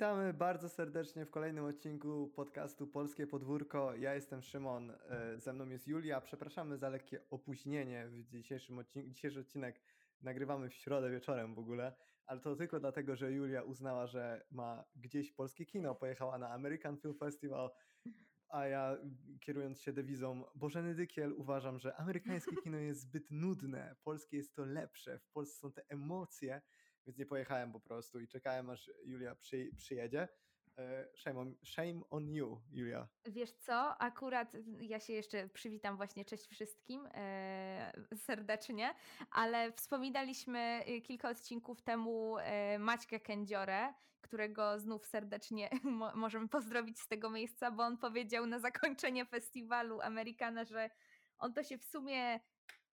Witamy bardzo serdecznie w kolejnym odcinku podcastu Polskie Podwórko. Ja jestem Szymon, e, ze mną jest Julia. Przepraszamy za lekkie opóźnienie w dzisiejszym odcinku. Dzisiejszy odcinek nagrywamy w środę wieczorem w ogóle, ale to tylko dlatego, że Julia uznała, że ma gdzieś polskie kino, pojechała na American Film Festival, a ja kierując się dewizą Bożeny Dykiel uważam, że amerykańskie kino jest zbyt nudne, polskie jest to lepsze, w Polsce są te emocje, więc nie pojechałem po prostu i czekałem aż Julia przy, przyjedzie. E, shame on, shame on you, Julia. Wiesz co, akurat ja się jeszcze przywitam właśnie, cześć wszystkim e, serdecznie, ale wspominaliśmy y, kilka odcinków temu e, Maćkę Kędziorę, którego znów serdecznie mo możemy pozdrowić z tego miejsca, bo on powiedział na zakończenie festiwalu Amerykana, że on to się w sumie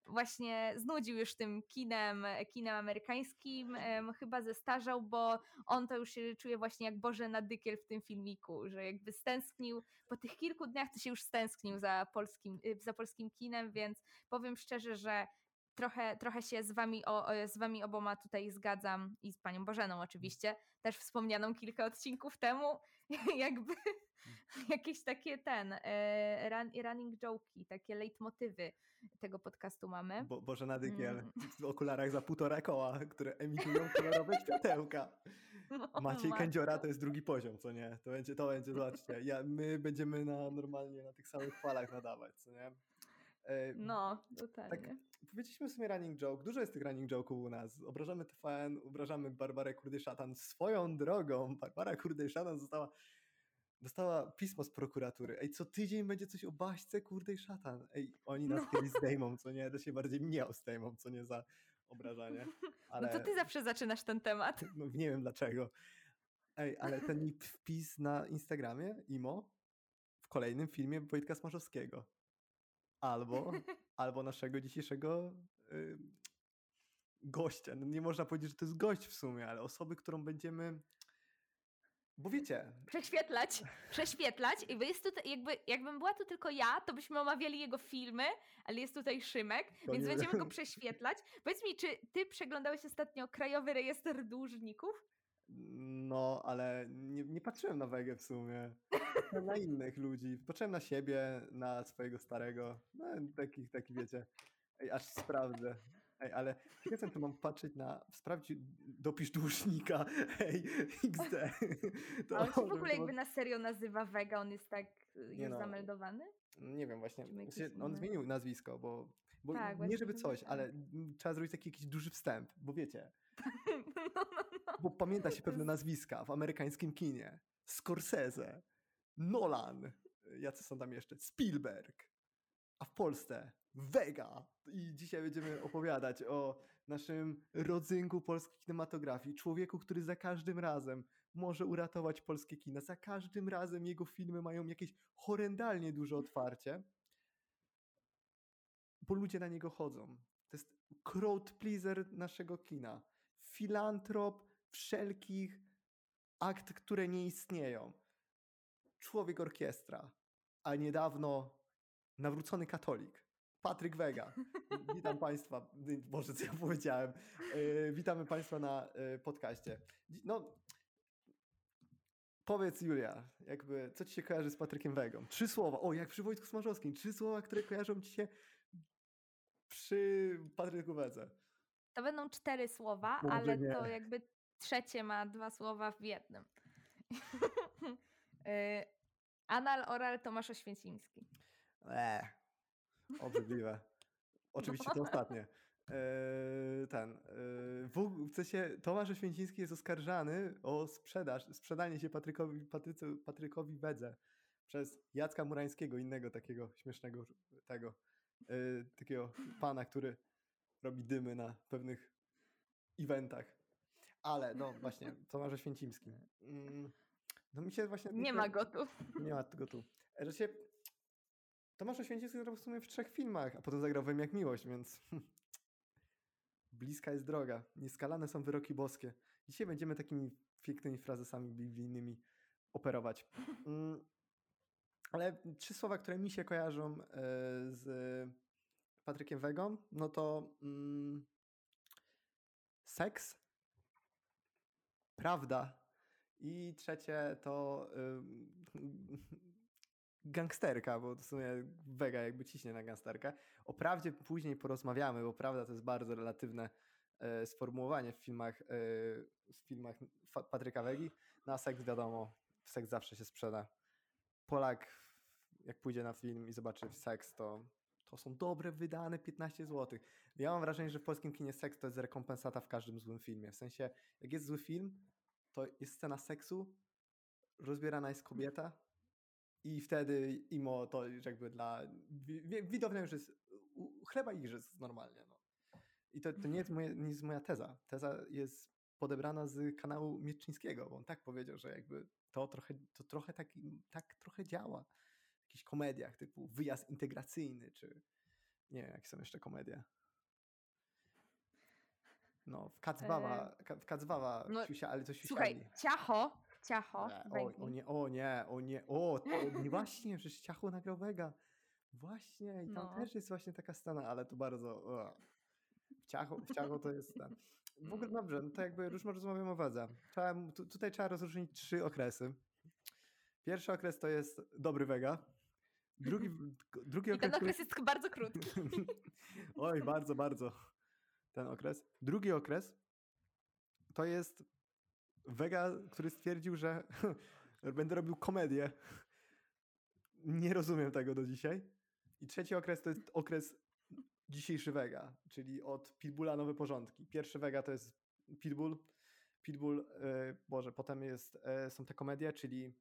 właśnie znudził już tym kinem, kinem amerykańskim, chyba zestarzał, bo on to już się czuje właśnie jak Boże Nadykiel w tym filmiku, że jakby stęsknił, po tych kilku dniach to się już stęsknił za polskim, y, za polskim kinem, więc powiem szczerze, że trochę, trochę się z wami, o, z wami oboma tutaj zgadzam i z panią Bożeną oczywiście, też wspomnianą kilka odcinków temu, jakby jakieś takie ten, e, run, running joke'i, takie leitmotywy tego podcastu mamy. Bo, Bożena Dykiel mm. w okularach za półtora koła, które emitują kolorowe światełka. No, Maciej Kędziora to jest drugi poziom, co nie? To będzie, to będzie, zobaczcie, ja, my będziemy na normalnie na tych samych falach nadawać, co nie? No, totalnie. Tak, powiedzieliśmy w sumie running joke. Dużo jest tych running joke'ów u nas. Obrażamy TVN, obrażamy Barbarę Kurdy-Szatan. Swoją drogą, Barbara Kurdy-Szatan została dostała pismo z prokuratury. Ej, co tydzień będzie coś o Baśce, kurde i szatan. Ej, oni nas no. kiedyś zdejmą, co nie? To się bardziej mnie zdejmą, co nie za obrażanie. Ale... No to ty zawsze zaczynasz ten temat. No nie wiem dlaczego. Ej, ale ten wpis na Instagramie, Imo, w kolejnym filmie Wojtka Smarzowskiego. Albo, albo naszego dzisiejszego y, gościa. No nie można powiedzieć, że to jest gość w sumie, ale osoby, którą będziemy bo wiecie. Prześwietlać, prześwietlać. I jest tutaj, jakby, jakbym była tu tylko ja, to byśmy omawiali jego filmy, ale jest tutaj Szymek, to więc będziemy go prześwietlać. Powiedz mi, czy ty przeglądałeś ostatnio Krajowy Rejestr Dłużników? No, ale nie, nie patrzyłem na Wegę w sumie. Na innych ludzi. Patrzyłem na siebie, na swojego starego. No, takich, taki wiecie. Ej, aż sprawdzę. Ej, ale ciekawe, to mam patrzeć na, sprawdź, dopisz dłużnika, hej, XD. To A on się w ogóle jakby na serio nazywa Vega, on jest tak już no, zameldowany? Nie wiem właśnie, on zmienił nazwisko, bo, bo tak, nie żeby coś, tak. ale trzeba zrobić taki jakiś duży wstęp, bo wiecie. bo pamięta się pewne nazwiska w amerykańskim kinie, Scorsese, Nolan, jacy są tam jeszcze, Spielberg, a w Polsce Vega. I dzisiaj będziemy opowiadać o naszym rodzynku polskiej kinematografii. Człowieku, który za każdym razem może uratować polskie kina. Za każdym razem jego filmy mają jakieś horrendalnie duże otwarcie, bo ludzie na niego chodzą. To jest crowd pleaser naszego kina. Filantrop wszelkich akt, które nie istnieją. Człowiek orkiestra, a niedawno nawrócony katolik. Patryk Wega. Witam Państwa. Boże, co ja powiedziałem. E, witamy Państwa na e, podcaście. No, powiedz Julia, jakby, co Ci się kojarzy z Patrykiem Wegą? Trzy słowa. O, jak przy Wojtku Smarzowskim. Trzy słowa, które kojarzą Ci się przy Patryku Wedze. To będą cztery słowa, Może ale nie. to jakby trzecie ma dwa słowa w jednym. E, Anal Oral Tomasz Oświęcimski. Eee, Obrzydliwe. Oczywiście to ostatnie. Eee, ten. Eee, w, w sensie Tomasz Oświęciński jest oskarżany o sprzedaż, sprzedanie się Patrykowi, Patrycy, Patrykowi Bedze przez Jacka Murańskiego, innego takiego śmiesznego tego, eee, takiego pana, który robi dymy na pewnych eventach. Ale no właśnie, Tomasz Oświęcimski. Mm, no mi się właśnie... Nie ma go tu. Nie ma go tu. Że się Tomasz Oświęcimski zagrał w sumie w trzech filmach, a potem zagrał w Jak Miłość, więc bliska jest droga. Nieskalane są wyroki boskie. Dzisiaj będziemy takimi pięknymi frazesami biblijnymi operować. Mm, ale trzy słowa, które mi się kojarzą e, z Patrykiem Wegą, no to mm, seks, prawda I trzecie to gangsterka, bo w sumie Vega jakby ciśnie na gangsterkę. O prawdzie później porozmawiamy, bo prawda to jest bardzo relatywne e, sformułowanie w filmach, e, w filmach Patryka Wegi. Na seks wiadomo, seks zawsze się sprzeda. Polak jak pójdzie na film i zobaczy seks, to, to są dobre, wydane 15 zł. Ja mam wrażenie, że w polskim kinie seks to jest rekompensata w każdym złym filmie. W sensie, jak jest zły film, to jest scena seksu, rozbierana jest kobieta i wtedy imo to jakby dla wi- wi- widownia już jest chleba i igrzysk normalnie. No. I to, to nie, jest moje, nie jest moja teza. Teza jest podebrana z kanału Mieczyńskiego, bo on tak powiedział, że jakby to trochę, to trochę tak, tak trochę działa jakichś komediach typu wyjazd integracyjny, czy nie wiem, jakie są jeszcze komedie. No, w Kacbawa, Ka- w Kacbawa no, siusia, ale to Słuchaj, ciacho, ciacho, E, O, o nie, o nie, o nie, o, to, nie właśnie, przecież Ciachu nagrał Vega. Właśnie, i tam No. też jest właśnie taka scena, ale to bardzo, o. w Ciachu, w Ciachu to jest ten. W ogóle dobrze, no to jakby już rozmawiamy o Wedze. Trzeba, tu, tutaj trzeba rozróżnić trzy okresy. Pierwszy okres to jest dobry Vega. Drugi, drugi I ten okres, okres jest bardzo krótki. Oj, bardzo, bardzo. Ten okres. Drugi okres to jest Vega, który stwierdził, że będę robił komedię. Nie rozumiem tego do dzisiaj. I trzeci okres to jest okres dzisiejszy Vega, czyli od Pitbulla nowe porządki. Pierwszy Vega to jest Pitbull. Pitbull, e, Boże, potem jest, e, są te komedie, czyli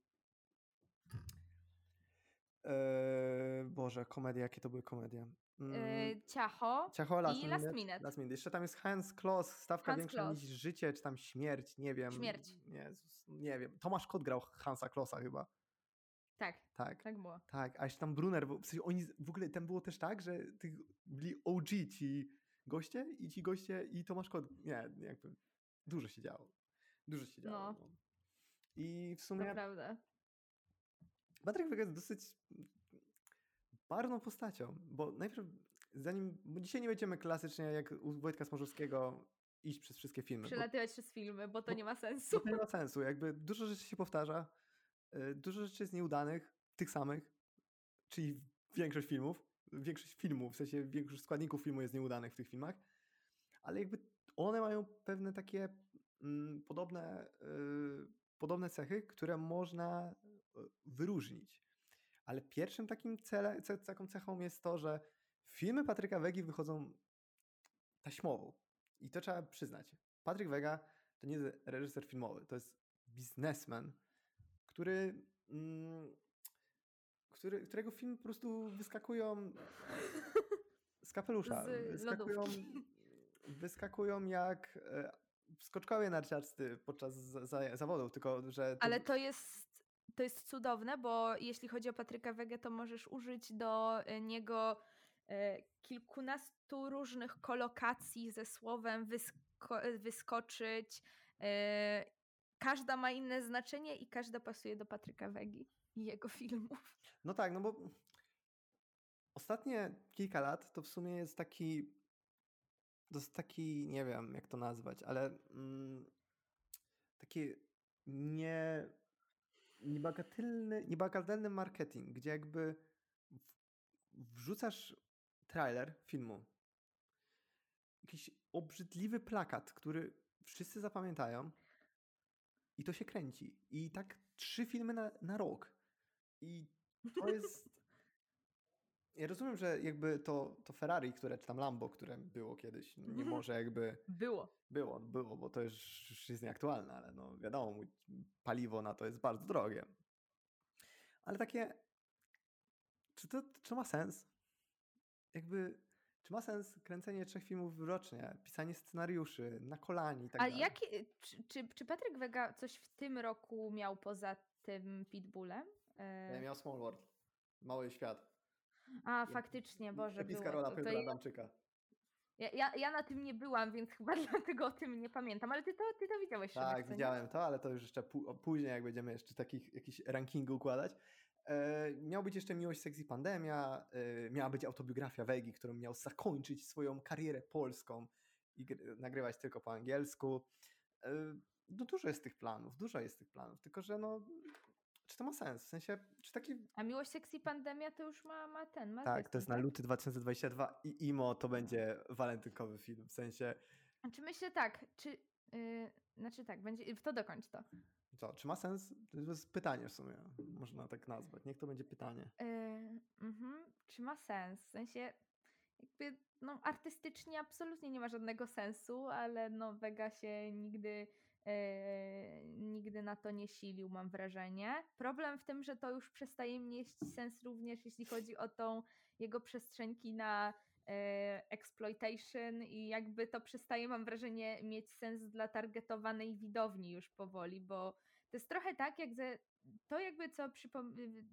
Boże, komedie, jakie to były komedie? Mm, Y, ciacho Ciacho, last, i Last minute, Minute. last minute. Jeszcze tam jest Hans Kloss, stawka Hans większa Kloss. niż życie, czy tam śmierć, nie wiem. Śmierć. Jezus, nie wiem. Tomasz Kot grał Hansa Klossa chyba. Tak, Tak, tak było. tak. A jeszcze tam Brunner, bo w, sensie oni, w ogóle tam było też tak, że tych byli OG ci goście i ci goście i Tomasz Kot, nie, jakby dużo się działo. Dużo się działo. No. No. I w To sumie prawda. Patryk Wega jest dosyć barwną postacią, bo najpierw, zanim, bo dzisiaj nie będziemy klasycznie jak u Wojtka Smorzowskiego iść przez wszystkie filmy, bo, Przelatywać przez filmy, bo to bo- nie ma bo sensu. to nie ma sensu, jakby dużo rzeczy się powtarza, y, dużo rzeczy jest nieudanych, tych samych, czyli większość filmów, większość filmów, w sensie większość składników filmu jest nieudanych w tych filmach, ale jakby one mają pewne takie mm, podobne, y, podobne cechy, które można wyróżnić. Ale pierwszym takim cele, ce, taką cechą jest to, że filmy Patryka Wegi wychodzą taśmowo. I to trzeba przyznać. Patryk Wega to nie jest reżyser filmowy, to jest biznesmen, który, mm, który którego filmy po prostu wyskakują z kapelusza. Z wyskakują, wyskakują jak e, skoczkowie narciarscy podczas za, za, zawodów, tylko że... Ale to jest, to jest cudowne, bo jeśli chodzi o Patryka Wegę, to możesz użyć do e, niego e, kilkunastu różnych kolokacji ze słowem wysko- e, wyskoczyć. Każda ma inne znaczenie i każda pasuje do Patryka Wegi i jego filmów. No tak, no bo ostatnie kilka lat to w sumie jest taki, to jest taki, nie wiem jak to nazwać, ale mm, taki nie, niebagatelny, niebagatelny marketing, gdzie jakby wrzucasz trailer filmu, jakiś obrzydliwy plakat, który wszyscy zapamiętają i to się kręci. I tak trzy filmy na, na rok. I to jest. Ja rozumiem, że jakby to, to Ferrari, które, czy tam Lambo, które było kiedyś, nie może jakby. Było. Było, było, bo to już już jest nieaktualne, ale no wiadomo, paliwo na to jest bardzo drogie. Ale takie. Czy to, czy ma sens? Jakby. Czy ma sens kręcenie trzech filmów rocznie, pisanie scenariuszy na kolanie i tak A dalej? jakie, czy, czy, czy Patryk Wega coś w tym roku miał poza tym Pitbullem? E, Ja miał Small World. Mały świat. A, faktycznie, Boże, Epicka było rola Piotra ja, Adamczyka. ja, ja, ja na tym nie byłam, więc chyba dlatego o tym nie pamiętam, ale ty to, ty to widziałeś, Tak, widziałem to, ale to już jeszcze pó- później, jak będziemy jeszcze takich jakiś rankingu układać. E, miał być jeszcze Miłość, Seks i Pandemia, e, miała być autobiografia Wegi, którą miał zakończyć swoją karierę polską i gr- nagrywać tylko po angielsku. E, no dużo jest tych planów, dużo jest tych planów, tylko że no, czy to ma sens? W sensie, czy taki... A Miłość, Seks i Pandemia to już ma, ma ten, ma Tak, to jest na tak? luty 2022 i IMO to będzie walentynkowy film, w sensie, Czy myślę tak, czy... Yy, znaczy tak, będzie... W to dokończ to. co, czy ma sens? To jest pytanie w sumie, można tak nazwać, niech to będzie pytanie. Yy, mhm, Czy ma sens? W sensie jakby no, artystycznie absolutnie nie ma żadnego sensu, ale no Vega się nigdy, nigdy na to nie silił, mam wrażenie. Problem w tym, że to już przestaje mieć sens również, jeśli chodzi o tą jego przestrzeń kina e, exploitation i jakby to przestaje, mam wrażenie, mieć sens dla targetowanej widowni już powoli, bo to jest trochę tak, jak ze, to jakby co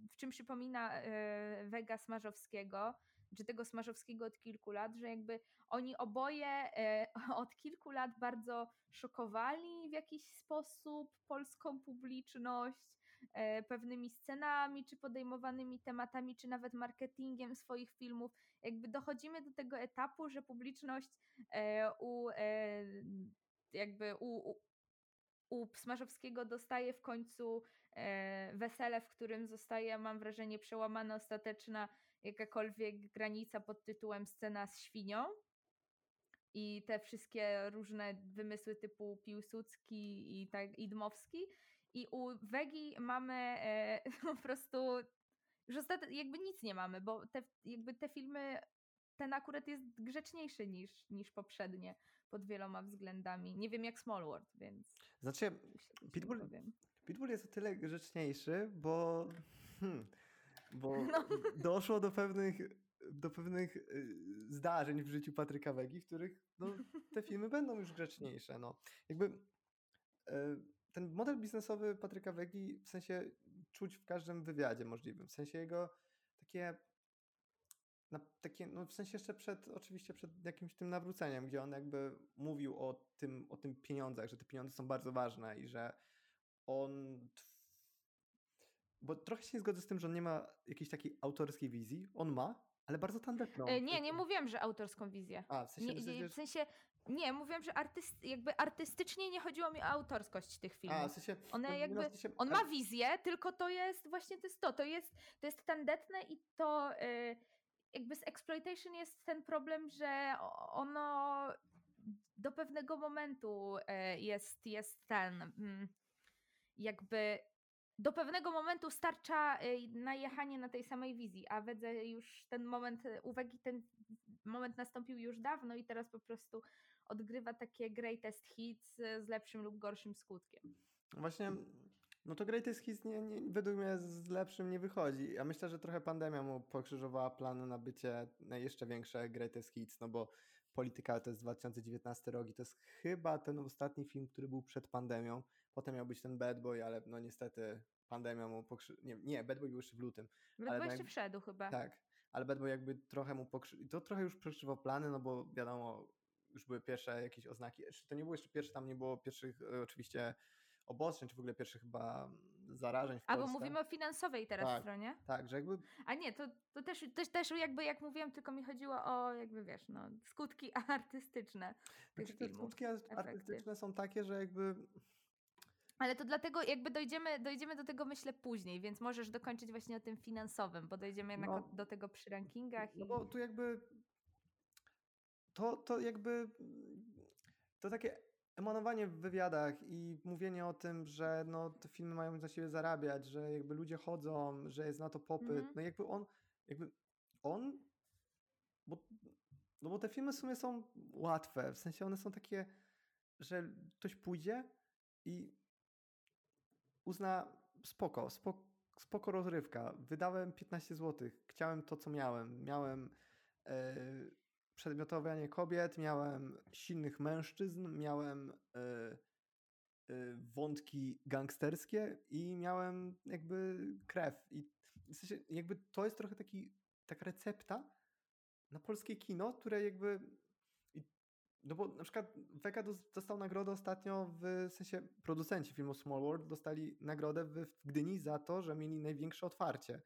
w czym przypomina e, Vega Smarzowskiego, czy tego Smarzowskiego od kilku lat, że jakby oni oboje e, od kilku lat bardzo szokowali w jakiś sposób polską publiczność e, pewnymi scenami, czy podejmowanymi tematami, czy nawet marketingiem swoich filmów. Jakby dochodzimy do tego etapu, że publiczność e, u jakby u, u, u Smarzowskiego dostaje w końcu wesele, w którym zostaje, mam wrażenie, przełamana ostateczna jakakolwiek granica pod tytułem scena z świnią. I te wszystkie różne wymysły typu Piłsudski i tak i Dmowski. I u Wegi mamy e, po prostu już ostat- jakby nic nie mamy, bo te, jakby te filmy, ten akurat jest grzeczniejszy niż, niż poprzednie pod wieloma względami. Nie wiem jak Smallworld, więc Znaczy, Pitbull-. Pitbull jest o tyle grzeczniejszy, bo, hmm, bo No. doszło do pewnych, do pewnych y, zdarzeń w życiu Patryka Wegi, w których no, te filmy będą już grzeczniejsze. No. Jakby y, ten model biznesowy Patryka Wegi w sensie czuć w każdym wywiadzie możliwym. W sensie jego takie, na, takie no w sensie jeszcze przed, oczywiście przed jakimś tym nawróceniem, gdzie on jakby mówił o tym, o tym pieniądzach, że te pieniądze są bardzo ważne i że on. Bo trochę się nie zgodzę z tym, że on nie ma jakiejś takiej autorskiej wizji. On ma, ale bardzo tandetną. E, nie, nie mówiłem, że autorską wizję. A, w sensie, Nie, w sensie, nie, mówiłem, że artyst, jakby artystycznie nie chodziło mi o autorskość tych filmów. a, w sensie, One no, jakby- no, w sensie, On ma wizję, tylko to jest właśnie to jest to. To jest, to jest tandetne i to y, jakby z exploitation jest ten problem, że ono do pewnego momentu y, jest, jest ten mm, jakby do pewnego momentu starcza y, najechanie na tej samej wizji, a Wedze już ten moment, y, uwagi ten moment nastąpił już dawno i teraz po prostu odgrywa takie greatest hits y, z lepszym lub gorszym skutkiem. Właśnie, no to Greatest Hits nie, nie, według mnie z lepszym nie wychodzi. Ja myślę, że trochę pandemia mu pokrzyżowała plany na bycie na jeszcze większe Greatest Hits, no bo Polityka to jest 2019 rok i to jest chyba ten ostatni film, który był przed pandemią. Potem miał być ten Bad Boy, ale no niestety pandemia mu pokrzy... Nie, nie, Bad Boy był jeszcze w lutym. Ledwo Ale no jeszcze jak- wszedł chyba. Tak, ale Bad Boy jakby trochę mu pokrzy... i to trochę już przekrzywał plany, no bo wiadomo, już były pierwsze jakieś oznaki. To nie było jeszcze pierwsze, tam nie było pierwszych e, oczywiście obostrzeń, czy w ogóle pierwszych chyba mm, zarażeń w A bo Polsce. mówimy o finansowej teraz Tak. stronie. Tak, że jakby A nie, to, to też, też, też jakby jak mówiłam, tylko mi chodziło o jakby wiesz, no, skutki artystyczne tych znaczy, filmów. skutki art- efekty. artystyczne są takie, że jakby Ale to dlatego jakby dojdziemy, dojdziemy do tego myślę później, więc możesz dokończyć właśnie o tym finansowym, bo dojdziemy jednak No. do tego przy rankingach. No i... bo tu jakby to, to jakby mm, to takie emanowanie w wywiadach i mówienie o tym, że no, te filmy mają na siebie zarabiać, że jakby ludzie chodzą, że jest na to popyt. Mhm. No jakby on, jakby on, bo, no bo te filmy w sumie są łatwe, w sensie one są takie, że ktoś pójdzie i uzna spoko, spoko, spoko rozrywka. Wydałem 15 zł, chciałem to, co miałem. Miałem e, przedmiotowanie kobiet, miałem silnych mężczyzn, miałem e, e, wątki gangsterskie i miałem jakby krew. I w sensie jakby to jest trochę taki, taka recepta na polskie kino, które jakby no bo na przykład Vega dos- dostał nagrodę ostatnio w sensie producenci filmu Small World dostali nagrodę w, Gdyni za to, że mieli największe otwarcie.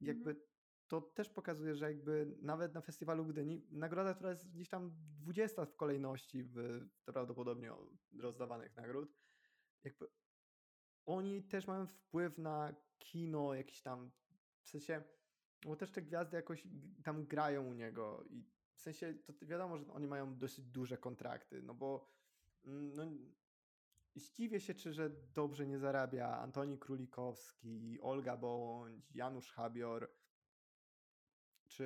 I Mhm. Jakby to też pokazuje, że jakby nawet na festiwalu Gdyni nagroda, która jest gdzieś tam 20 w kolejności w prawdopodobnie rozdawanych nagród, jakby oni też mają wpływ na kino jakiś tam, w sensie, bo też te gwiazdy jakoś tam grają u niego i w sensie to wiadomo, że oni mają dosyć duże kontrakty, no bo mm, no, zdziwię się, czy że dobrze nie zarabia Antoni Królikowski, Olga Bądź, Janusz Habior, czy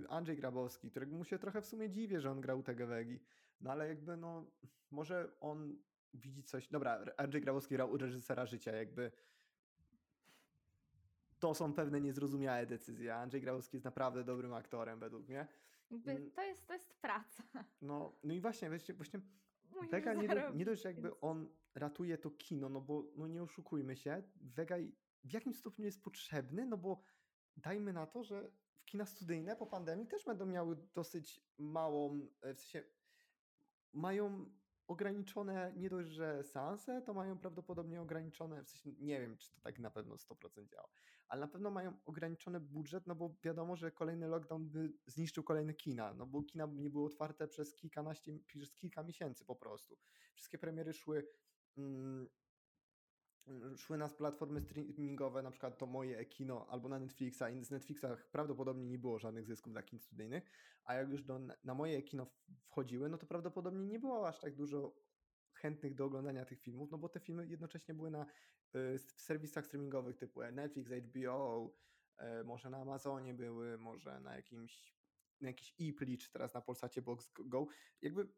yy, Andrzej Grabowski, którego mu się trochę w sumie dziwię, że on grał u Tegewegi. No ale jakby no, może on widzi coś. Dobra, Andrzej Grabowski grał u reżysera życia, jakby to są pewne niezrozumiałe decyzje. Andrzej Grabowski jest naprawdę dobrym aktorem według mnie. Mm. to, jest, to jest praca. No, no i właśnie, właśnie, właśnie Vega nie, do, nie dość, jakby on ratuje to kino, no bo no nie oszukujmy się, Vega w jakim stopniu jest potrzebny, no bo dajmy na to, że w kina studyjne po pandemii też będą miały dosyć małą, e, w sensie mają ograniczone, nie dość, że seanse, to mają prawdopodobnie ograniczone, w sensie nie wiem, czy to tak na pewno 100% działa, ale na pewno mają ograniczony budżet, no bo wiadomo, że kolejny lockdown by zniszczył kolejne kina, no bo kina nie były otwarte przez kilkanaście, przez kilka miesięcy po prostu. Wszystkie premiery szły mm, szły na platformy streamingowe, na przykład to moje kino albo na Netflixa i z Netflixa prawdopodobnie nie było żadnych zysków dla kin studyjnych, a jak już do, na moje kino wchodziły, no to prawdopodobnie nie było aż tak dużo chętnych do oglądania tych filmów, no bo te filmy jednocześnie były na y, serwisach streamingowych typu Netflix, HBO, e, może na Amazonie były, może na jakimś na jakiś czy teraz na Polsacie Box Go. Jakby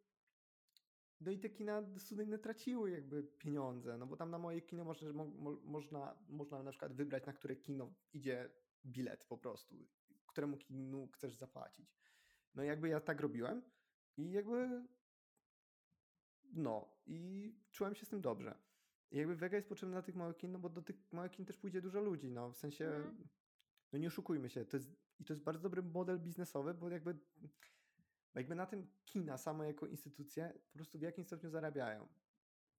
no i te kina studyjne traciły jakby pieniądze, no bo tam na moje kino można, mo, mo, można, można na przykład wybrać, na które kino idzie bilet po prostu, któremu kinu chcesz zapłacić. No i jakby ja tak robiłem i jakby no i czułem się z tym dobrze. I jakby Vega jest potrzebna dla tych małych kin, no bo do tych małych kin też pójdzie dużo ludzi, no w sensie, Mhm. no nie oszukujmy się, to jest, i to jest bardzo dobry model biznesowy, bo jakby, jakby na tym kina samo jako instytucje po prostu w jakimś stopniu zarabiają.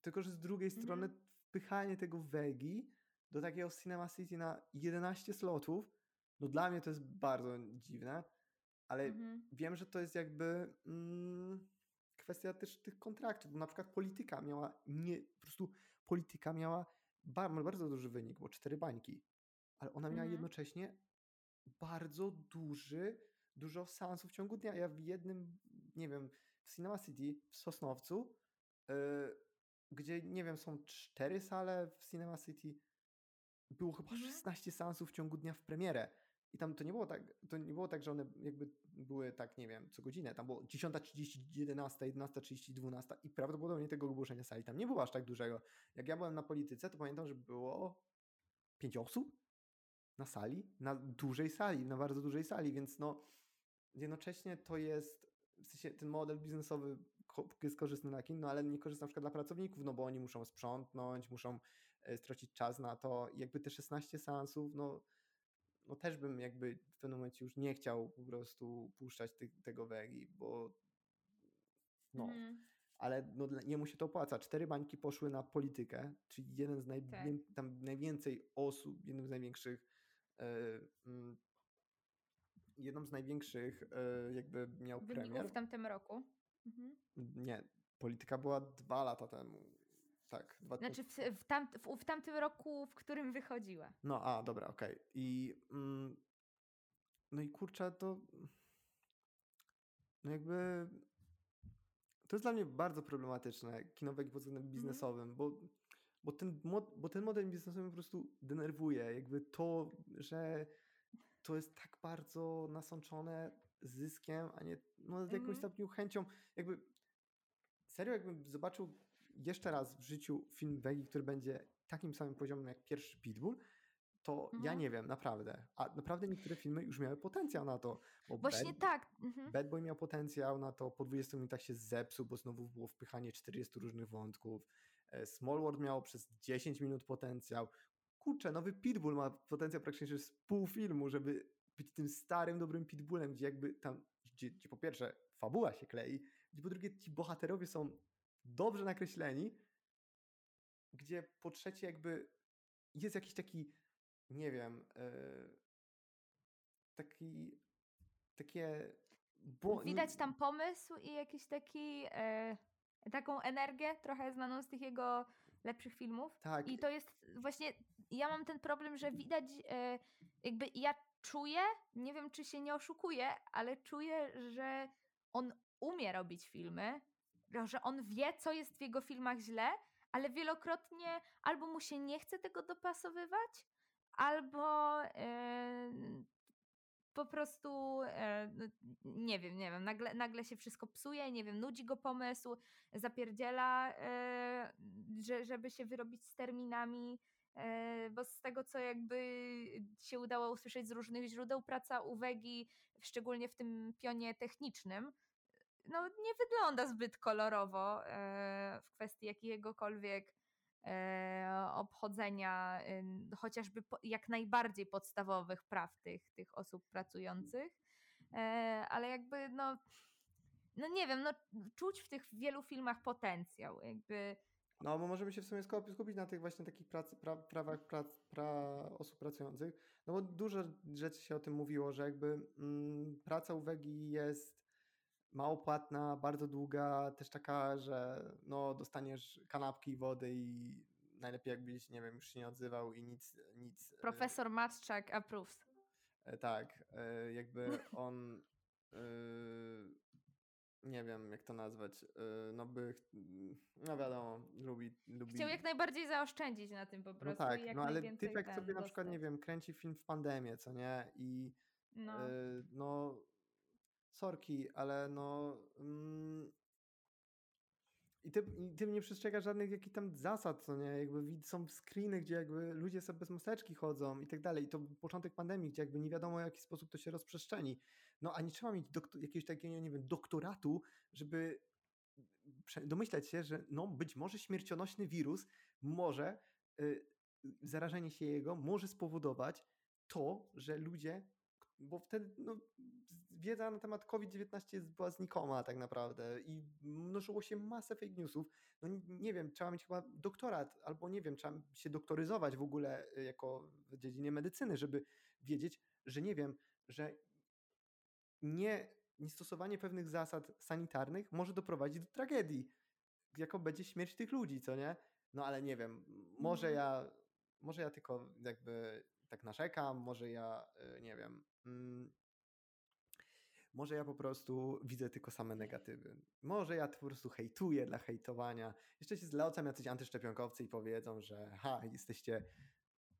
Tylko, że z drugiej strony Mhm. wpychanie tego Vegi do takiego Cinema City na 11 slotów, no dla mnie to jest bardzo dziwne, ale Mhm. wiem, że to jest jakby mm, kwestia też tych kontraktów, bo na przykład polityka miała nie, po prostu polityka miała ba, ma bardzo duży wynik, bo cztery bańki, ale ona miała Mhm. jednocześnie bardzo duży, dużo seansów w ciągu dnia. Ja w jednym, nie wiem, w Cinema City w Sosnowcu, yy, gdzie nie wiem, są cztery sale w Cinema City, było chyba Mhm. 16 seansów w ciągu dnia w premierę. I tam to nie było tak, to nie było tak, że one jakby były tak, nie wiem, co godzinę. Tam było 10.30, 11, 11.30, 12 i prawdopodobnie tego ogłoszenia sali tam nie było aż tak dużego. Jak ja byłem na polityce, to pamiętam, że było pięć osób na sali, na dużej sali, na bardzo dużej sali, więc no jednocześnie to jest, w sensie ten model biznesowy jest korzystny dla kin, no ale nie korzystny na przykład dla pracowników, no bo oni muszą sprzątnąć, muszą e, stracić czas na to. Jakby te 16 seansów, no, no też bym jakby w pewnym momencie już nie chciał po prostu puszczać tych, tego wegi, bo no, Mhm. ale no, jemu się to opłaca. Cztery bańki poszły na politykę, czyli jeden z najwię- Tak. tam najwięcej osób, jednym z największych mm, jedną z największych e, jakby miał Wyników premier. w tamtym roku. Mhm. Nie, polityka była dwa lata temu. Tak, dwa, Znaczy w, w, tam, w, w tamtym roku, w którym wychodziła. No, a, dobra, okej. I mm, no i kurczę, to no jakby to jest dla mnie bardzo problematyczne, kinowek pod względem biznesowym, bo, bo, ten, bo ten model biznesowy po prostu denerwuje. Jakby to, że to jest tak bardzo nasączone zyskiem, a nie no, z jakimś Mhm. stopniu chęcią. Jakby serio, jakbym zobaczył jeszcze raz w życiu film Wegi, który będzie takim samym poziomem jak pierwszy Pitbull, to ja Mhm. nie wiem, naprawdę. A naprawdę niektóre filmy już miały potencjał na to. Właśnie Bad, tak. Mhm. Bad Boy miał potencjał na to, po 20 minutach się zepsuł, bo znowu było wpychanie 40 różnych wątków. E, Small World miał przez 10 minut potencjał. Kurczę, nowy Pitbull ma potencjał praktycznie z pół filmu, żeby być tym starym, dobrym Pitbullem, gdzie jakby tam, gdzie, gdzie po pierwsze fabuła się klei, gdzie po drugie ci bohaterowie są dobrze nakreśleni, gdzie po trzecie jakby jest jakiś taki, nie wiem, e, taki, takie... Bo, Widać tam pomysł i jakiś taki, e, taką energię, trochę znaną z tych jego lepszych filmów. Tak. I to jest właśnie, ja mam ten problem, że widać, e, jakby ja czuję, nie wiem czy się nie oszukuję, ale czuję, że on umie robić filmy, że on wie, co jest w jego filmach źle, ale wielokrotnie albo mu się nie chce tego dopasowywać, albo e, po prostu e, no, nie wiem, nie wiem, nagle, nagle się wszystko psuje, nie wiem, nudzi go pomysł, zapierdziela, że, żeby się wyrobić z terminami, bo z tego, co jakby się udało usłyszeć z różnych źródeł, praca u Wegi, szczególnie w tym pionie technicznym, no nie wygląda zbyt kolorowo e, w kwestii jakiegokolwiek e, obchodzenia e, chociażby jak najbardziej podstawowych praw tych, tych osób pracujących. E, ale jakby no, no nie wiem, no czuć w tych wielu filmach potencjał, jakby No, bo możemy się w sumie skup- skupić na tych właśnie takich prac, pra, prawach prac, pra osób pracujących. No bo dużo rzeczy się o tym mówiło, że jakby mm, praca u Wegi jest mało płatna, bardzo długa, też taka, że no, dostaniesz kanapki, wody i najlepiej jakbyś, nie wiem, już się nie odzywał i nic, nic. e, profesor Matczak approves. e, Tak, e, jakby on, nie wiem jak to nazwać, e, no by, no wiadomo, lubi, lubi. Chciał jak najbardziej zaoszczędzić na tym po prostu. No tak, jak no ale typek ten sobie na przykład, nie dostać. wiem, kręci film w pandemię, co nie? I No. y, no, sorki, ale no. Mm, i ty, I ty nie przestrzegasz żadnych jakichś tam zasad, co nie? Jakby są screeny, gdzie jakby ludzie sobie bez maseczki chodzą i tak dalej. I to początek pandemii, gdzie jakby nie wiadomo, w jaki sposób to się rozprzestrzeni. No a nie trzeba mieć doktor- jakiegoś takiego, nie wiem, doktoratu, żeby domyślać się, że no być może śmiercionośny wirus może, y, zarażenie się jego może spowodować to, że ludzie, bo wtedy no, wiedza na temat COVID-19 jest, była znikoma tak naprawdę i mnożyło się masę fake newsów. No nie wiem, trzeba mieć chyba doktorat, albo nie wiem, trzeba się doktoryzować w ogóle y, jako w dziedzinie medycyny, żeby wiedzieć, że nie wiem, że nie, niestosowanie pewnych zasad sanitarnych może doprowadzić do tragedii, jaką będzie śmierć tych ludzi, co nie? No ale nie wiem, może Mhm. ja, może ja tylko jakby tak narzekam, może ja, y, nie wiem, mm, może ja po prostu widzę tylko same negatywy. Może ja po prostu hejtuję dla hejtowania. Jeszcze się zlecam jacyś antyszczepionkowcy i powiedzą, że ha, jesteście,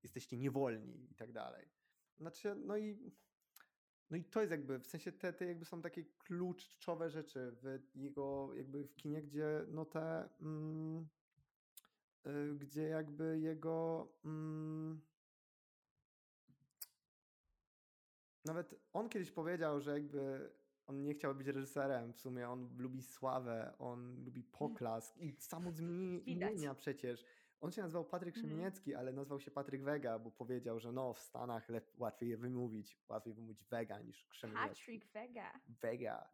jesteście niewolni i tak dalej. Znaczy, no i no i to jest jakby, w sensie te, te jakby są takie kluczowe rzeczy w jego jakby w kinie, gdzie no te, mm, y, gdzie jakby jego mm, nawet on kiedyś powiedział, że jakby on nie chciał być reżyserem, w sumie on lubi sławę, on lubi poklask i samo imienia przecież. On się nazywał Patryk Mhm. Szymieniecki, ale nazwał się Patryk Wega, bo powiedział, że no w Stanach łatwiej je wymówić, łatwiej wymówić Wega niż Krzemieniecki. Patrick Vega. Vega.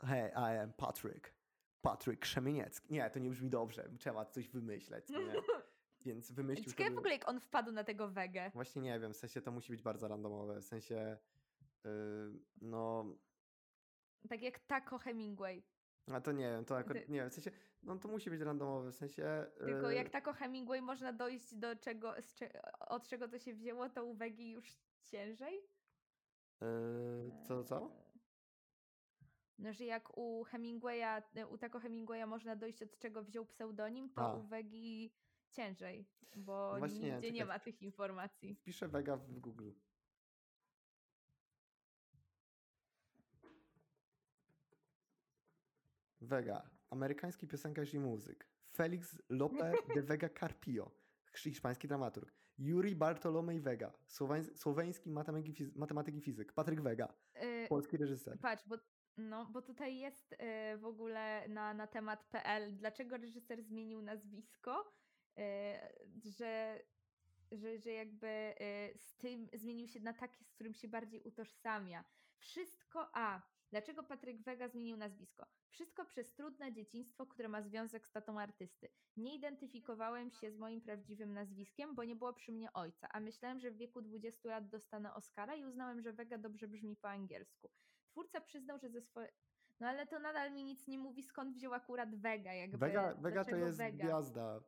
Hey, I am Patrick. Patryk Krzemieniecki. Nie, to nie brzmi dobrze. Trzeba coś wymyśleć, nie? Więc wymyślił Ciekawe w ogóle jak on wpadł na tego Wegę. Właśnie nie wiem, w sensie to musi być bardzo randomowe. W sensie, yy, no, Tak jak Taco Hemingway. a to nie wiem, to akurat, Ty- nie wiem, w sensie, no to musi być randomowe, w sensie... Tylko yy, jak Taco Hemingway można dojść do czego, cze, od czego to się wzięło, to u Wegi już ciężej. yy, co, co? Eee, No, że jak u Hemingwaya, u Taco Hemingwaya można dojść od czego wziął pseudonim, to A. u Wegi ciężej, bo Właśnie nie, nigdzie nie czekaj. ma tych informacji. Wpiszę Vega w Google. Vega. Amerykański piosenkarz i muzyk. Felix Lope de Vega Carpio. Hiszpański dramaturg. Yuri Bartolomej Vega. Słoweńs- Słoweński matematyk i, fizyk. Patryk Vega. Yy, Polski reżyser. Patrz, bo, no, bo tutaj jest y, w ogóle na, na temat PL, dlaczego reżyser zmienił nazwisko, że, że, że jakby y, z tym zmienił się na takie, z którym się bardziej utożsamia. Wszystko, a dlaczego Patryk Wega zmienił nazwisko? Wszystko przez trudne dzieciństwo, które ma związek z tatą artysty. Nie identyfikowałem się z moim prawdziwym nazwiskiem, bo nie było przy mnie ojca, a myślałem, że w wieku 20 lat dostanę Oscara i uznałem, że Vega dobrze brzmi po angielsku. Twórca przyznał, że ze swoje... No ale to nadal mi nic nie mówi, skąd wziął akurat Vega, jakby Vega, Vega to jest Vega? gwiazda.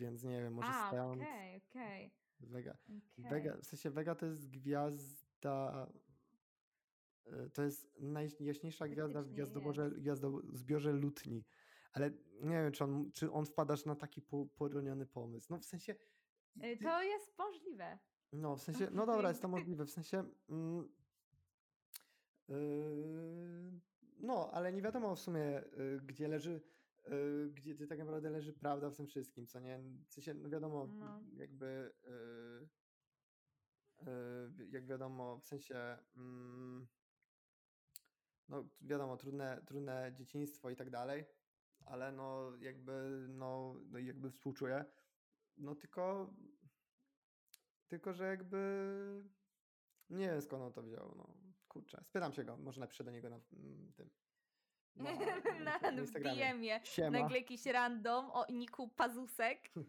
Więc nie wiem, może A, stąd. okej, okej, Vega. okej. Vega, w sensie Vega to jest gwiazda. y, To jest najjaśniejsza gwiazda w gwiazdoborze, gwiazdozbiorze lutni. Ale nie wiem, czy on, czy on wpadasz na taki po- poroniony pomysł. No w sensie. Ty- To jest możliwe. No, w sensie, no dobra, jest to możliwe, w sensie, mm, yy, no, ale nie wiadomo w sumie, y, gdzie leży, gdzie gdzie tak naprawdę leży prawda w tym wszystkim, co nie, w sensie, no wiadomo, No. jakby, y, y, jak wiadomo, w sensie, mm, no wiadomo, trudne, trudne dzieciństwo i tak dalej, ale no jakby, no, no jakby współczuję, no tylko tylko, że jakby nie wiem skąd on to wziął. No, kurczę. Spytam się go, może napiszę do niego na mm, tym. Na, na, na na Instagramie. Siema. nagle jakiś random o niku Pazusek.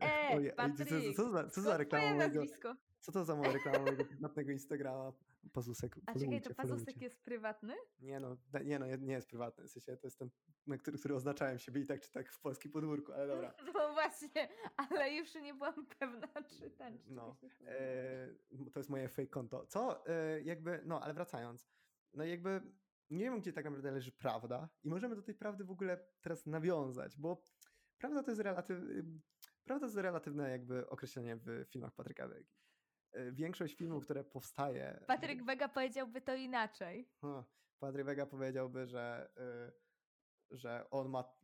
E, co, Patryk, co, co, za, co za reklama mojego, co to za moja reklama mojego prywatnego Instagrama? Pazusek, A czekaj, to Pazusek jest prywatny? Nie no, nie no, nie jest prywatny, w sensie to jest ten, na który, który oznaczałem siebie i tak czy tak w polskim podwórku, ale dobra. No właśnie, ale już nie byłam pewna, czy ten, czy No, e, to jest moje fake konto. Co? E, jakby, no, ale wracając. No jakby nie wiem, gdzie tak naprawdę leży prawda i możemy do tej prawdy w ogóle teraz nawiązać, bo prawda to jest relatyw, prawda to jest relatywne jakby określenie w filmach Patryka Wegi. E, Większość filmów, które powstaje... Patryk Wega powiedziałby to inaczej. Patryk Wega powiedziałby, że, y, że on ma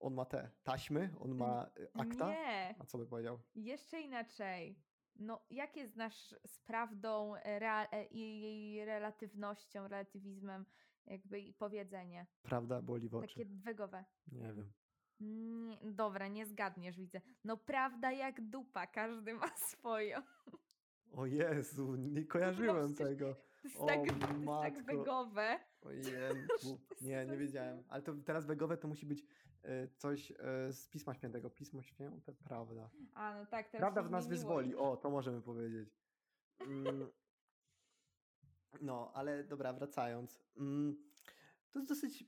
on ma te taśmy, on ma y, akta. Nie, A co by powiedział? jeszcze inaczej. No, jakie znasz z prawdą e, rea- e, i jej relatywnością, relatywizmem, jakby i powiedzenie? Prawda boli w oczy. Takie dwegowe. Nie wiem. Nie, dobra, nie zgadniesz, widzę. No prawda jak dupa, każdy ma swoją. O Jezu, nie kojarzyłem No tego. To jest O tak, jest tak. Ojejku. Nie, nie wiedziałem. Ale to teraz wegowe to musi być y, coś y, z Pisma Świętego. Pismo Święte, prawda. A, no tak, teraz Prawda w nas wyzwoli. O, to możemy powiedzieć. Mm. No, ale dobra, wracając. Mm, To jest dosyć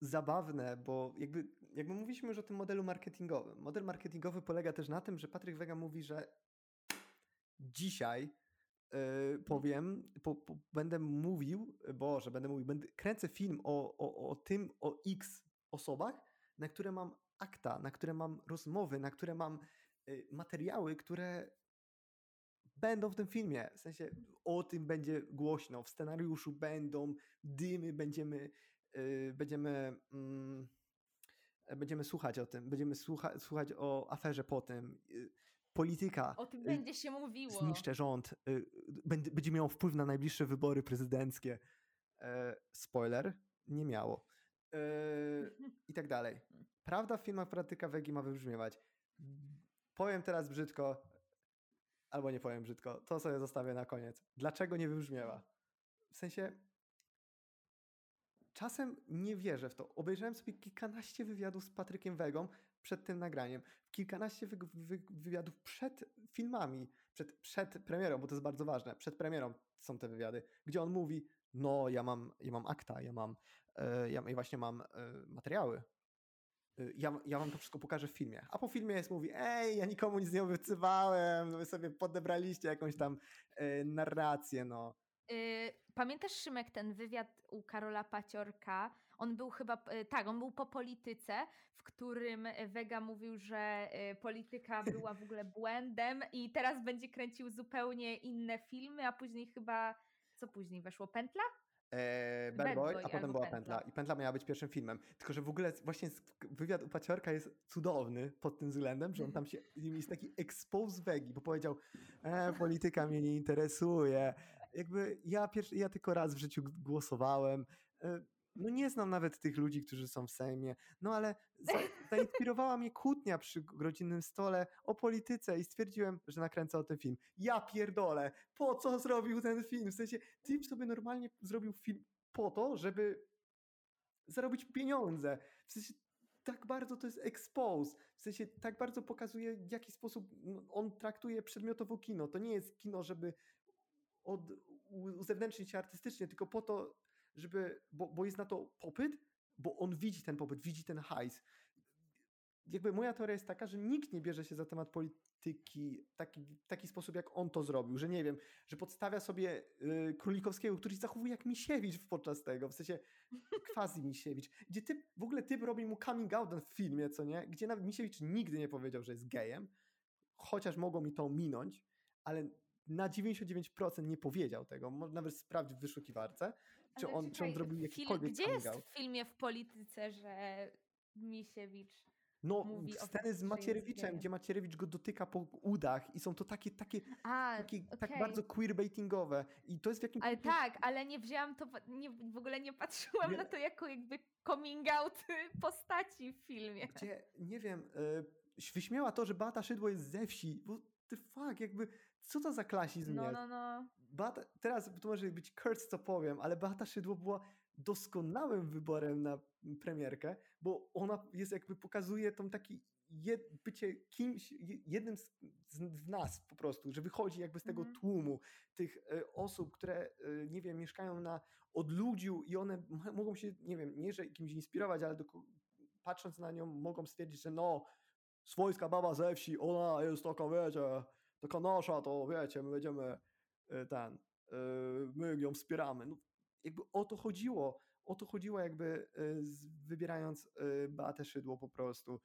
zabawne, bo jakby, jakby mówiliśmy już o tym modelu marketingowym. Model marketingowy polega też na tym, że Patryk Wega mówi, że dzisiaj yy, powiem, po, po, będę mówił, Boże, będę mówił, będę, kręcę film o, o, o tym, o X osobach, na które mam akta, na które mam rozmowy, na które mam y, materiały, które będą w tym filmie. W sensie o tym będzie głośno, w scenariuszu będą dymy, będziemy, y, będziemy, e, będziemy słuchać o tym, będziemy słucha, słuchać o aferze po tym. y, polityka. O tym y, będzie się mówiło. Zniszczę rząd, y, będzie, będzie miało wpływ na najbliższe wybory prezydenckie. E, spoiler, nie miało. E, I tak dalej. Prawda w filmach Pratyka Wegi ma wybrzmiewać. Powiem teraz brzydko, albo nie powiem brzydko, to sobie zostawię na koniec. Dlaczego nie wybrzmiewa? W sensie, czasem nie wierzę w to. Obejrzałem sobie kilkanaście wywiadów z Patrykiem Wegą przed tym nagraniem, kilkanaście wy, wy, wywiadów przed filmami, przed, przed premierą, bo to jest bardzo ważne, przed premierą są te wywiady, gdzie on mówi, no ja mam, ja mam akta, ja mam, e, ja, właśnie mam e, materiały, ja, ja wam to wszystko pokażę w filmie. A po filmie jest mówi, ej, ja nikomu nic nie obiecywałem, no wy sobie podebraliście jakąś tam e, narrację, no. Y, Pamiętasz, Szymek, ten wywiad u Karola Paciorka? On był chyba, y, tak, on był po polityce, w którym y, Vega mówił, że y, polityka była w ogóle błędem i teraz będzie kręcił zupełnie inne filmy, a później chyba, co później weszło? Pętla? E, Bad Bad Boy, Boy a potem była Pętla. Pętla. I Pętla miała być pierwszym filmem. Tylko, że w ogóle właśnie wywiad u Paciorka jest cudowny pod tym względem, że on tam się, jest taki expose Wegi, bo powiedział, e, polityka mnie nie interesuje. Jakby ja, pierwszy, ja tylko raz w życiu głosowałem. E, no nie znam nawet tych ludzi, którzy są w Sejmie, no ale za, zainspirowała mnie kłótnia przy rodzinnym stole o polityce i stwierdziłem, że nakręcę o tym film. Ja pierdolę, po co zrobił ten film? W sensie, ty sobie normalnie zrobił film po to, żeby zarobić pieniądze. W sensie, tak bardzo to jest expose. W sensie, tak bardzo pokazuje, w jaki sposób no, on traktuje przedmiotowo kino. To nie jest kino, żeby od, uzewnętrznić się artystycznie, tylko po to, żeby, bo, bo jest na to popyt, bo on widzi ten popyt, widzi ten hajs. Jakby moja teoria jest taka, że nikt nie bierze się za temat polityki w taki, taki sposób, jak on to zrobił, że nie wiem, że podstawia sobie y, Królikowskiego, który się zachowuje jak Misiewicz podczas tego, w sensie quasi Misiewicz, gdzie typ, w ogóle typ robi mu coming out w filmie, co nie, gdzie nawet Misiewicz nigdy nie powiedział, że jest gejem, chociaż mogło mi to minąć, ale na 99% nie powiedział tego. Nawet sprawdzić w wyszukiwarce, czy on, czy on zrobił jakikolwiek Gdzie jest w filmie w polityce, że Misiewicz... No, mówi sceny z Macierewiczem, gdzie Macierewicz go dotyka po udach i są to takie, takie, A, takie tak okej. bardzo queerbaitingowe i to jest w jakimś Ale tak, ale nie wzięłam to, w- nie, w ogóle nie patrzyłam Nie. na to jako jakby coming out postaci w filmie. gdzie, nie wiem, y, wyśmiała to, że Beata Szydło jest ze wsi, bo the fuck, jakby, co to za klasizm No, jest? no, no. Beata, teraz to może być curse, co powiem, ale Beata Szydło była doskonałym wyborem na premierkę, bo ona jest jakby pokazuje tą taki jed, bycie kimś, je- jednym z, z, nas po prostu, że wychodzi jakby z tego Mhm. tłumu tych e, osób, które e, nie wiem, mieszkają na odludziu i one mogą się, nie wiem, nie że kimś inspirować, ale doko- patrząc na nią mogą stwierdzić, że no, swojska baba ze wsi, ona jest taka, wiecie, taka nasza, to wiecie, my będziemy ten, e, my ją wspieramy. No, jakby o to chodziło, o to chodziło jakby e, wybierając e, Beatę Szydło po prostu.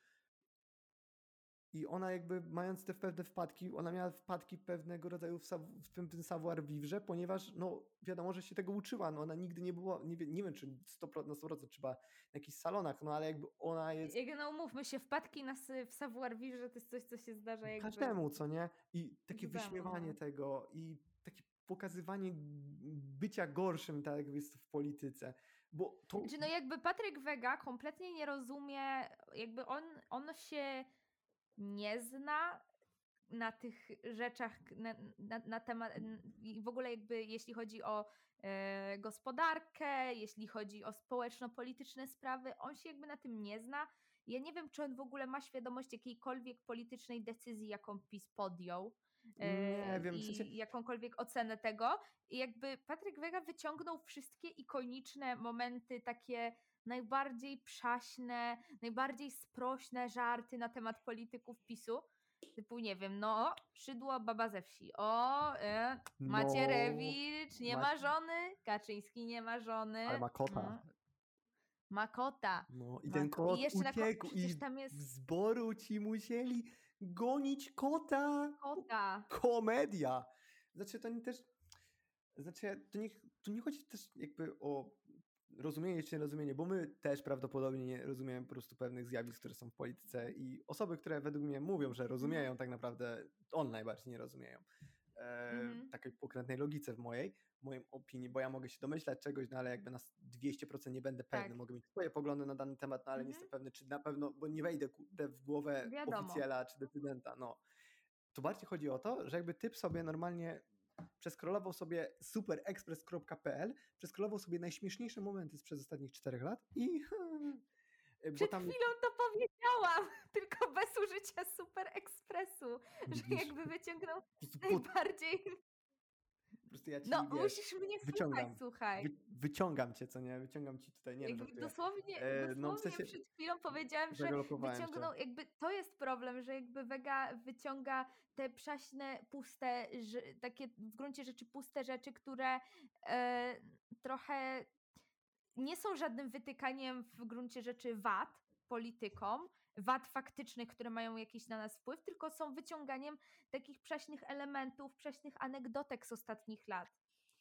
I ona jakby mając te pewne wpadki, ona miała wpadki pewnego rodzaju w, w tym, tym savoir vivre, ponieważ no wiadomo, że się tego uczyła, no ona nigdy nie była, nie, nie wiem czy 100%, na 100% trzeba na jakichś salonach, no ale jakby ona jest Jak no umówmy się, wpadki na w savoir vivre to jest coś, co się zdarza jakby... każdemu, co nie? I takie wyśmiewanie no. tego i pokazywanie bycia gorszym, tak jak jest w polityce, bo to... Znaczy, no jakby Patryk Wega kompletnie nie rozumie, jakby on, on się nie zna na tych rzeczach, na, na, na temat, w ogóle jakby jeśli chodzi o e, gospodarkę, jeśli chodzi o społeczno-polityczne sprawy, on się jakby na tym nie zna. Ja nie wiem, czy on w ogóle ma świadomość jakiejkolwiek politycznej decyzji, jaką PiS podjął. Nie e, wiem, w i sensie- jakąkolwiek ocenę tego. I jakby Patryk Wega wyciągnął wszystkie ikoniczne momenty, takie najbardziej przaśne, najbardziej sprośne żarty na temat polityków PiSu. Typu, nie wiem, no, szydło baba ze wsi. O, e, No, Macierewicz nie ma żony, Kaczyński nie ma żony. Ale ma kota. no. Ma kota. No i ten ko- kot jeszcze na ko- uciekł przecież i jest w zboru ci musieli gonić kota. kota. Komedia. Znaczy to nie też, znaczy to nie, to nie chodzi też jakby o rozumienie czy nierozumienie, bo my też prawdopodobnie nie rozumiemy po prostu pewnych zjawisk, które są w polityce i osoby, które według mnie mówią, że rozumieją, tak naprawdę on najbardziej nie rozumieją. E, Mhm. Takiej pokrętnej logice w mojej, w mojej opinii, bo ja mogę się domyślać czegoś, no ale jakby na 200% nie będę pewny, Tak. mogę mieć swoje poglądy na dany temat, no ale nie Mhm. jestem pewny, czy na pewno, bo nie wejdę w głowę Wiadomo. oficjela czy decydenta, no. To bardziej chodzi o to, że jakby typ sobie normalnie przeskrolował sobie superexpress.pl, przeskrolował sobie najśmieszniejsze momenty sprzed ostatnich czterech lat i bo Przed tam chwilą to powiedziałam, tylko bez użycia Super Ekspresu, że Widzisz? jakby wyciągnął po najbardziej... po prostu ja ci No, wiesz, musisz mnie wyciągam, słuchać, słuchaj. wy, wyciągam cię, co nie? Wyciągam ci tutaj, nie Jakby dosłownie, E, no, w sensie przed chwilą powiedziałam, że wyciągnął, jakby to jest problem, że jakby Vega wyciąga te przaśne, puste, że, takie w gruncie rzeczy puste rzeczy, które e, trochę nie są żadnym wytykaniem w gruncie rzeczy wad politykom, wad faktycznych, które mają jakiś na nas wpływ, tylko są wyciąganiem takich przaśnych elementów, przaśnych anegdotek z ostatnich lat.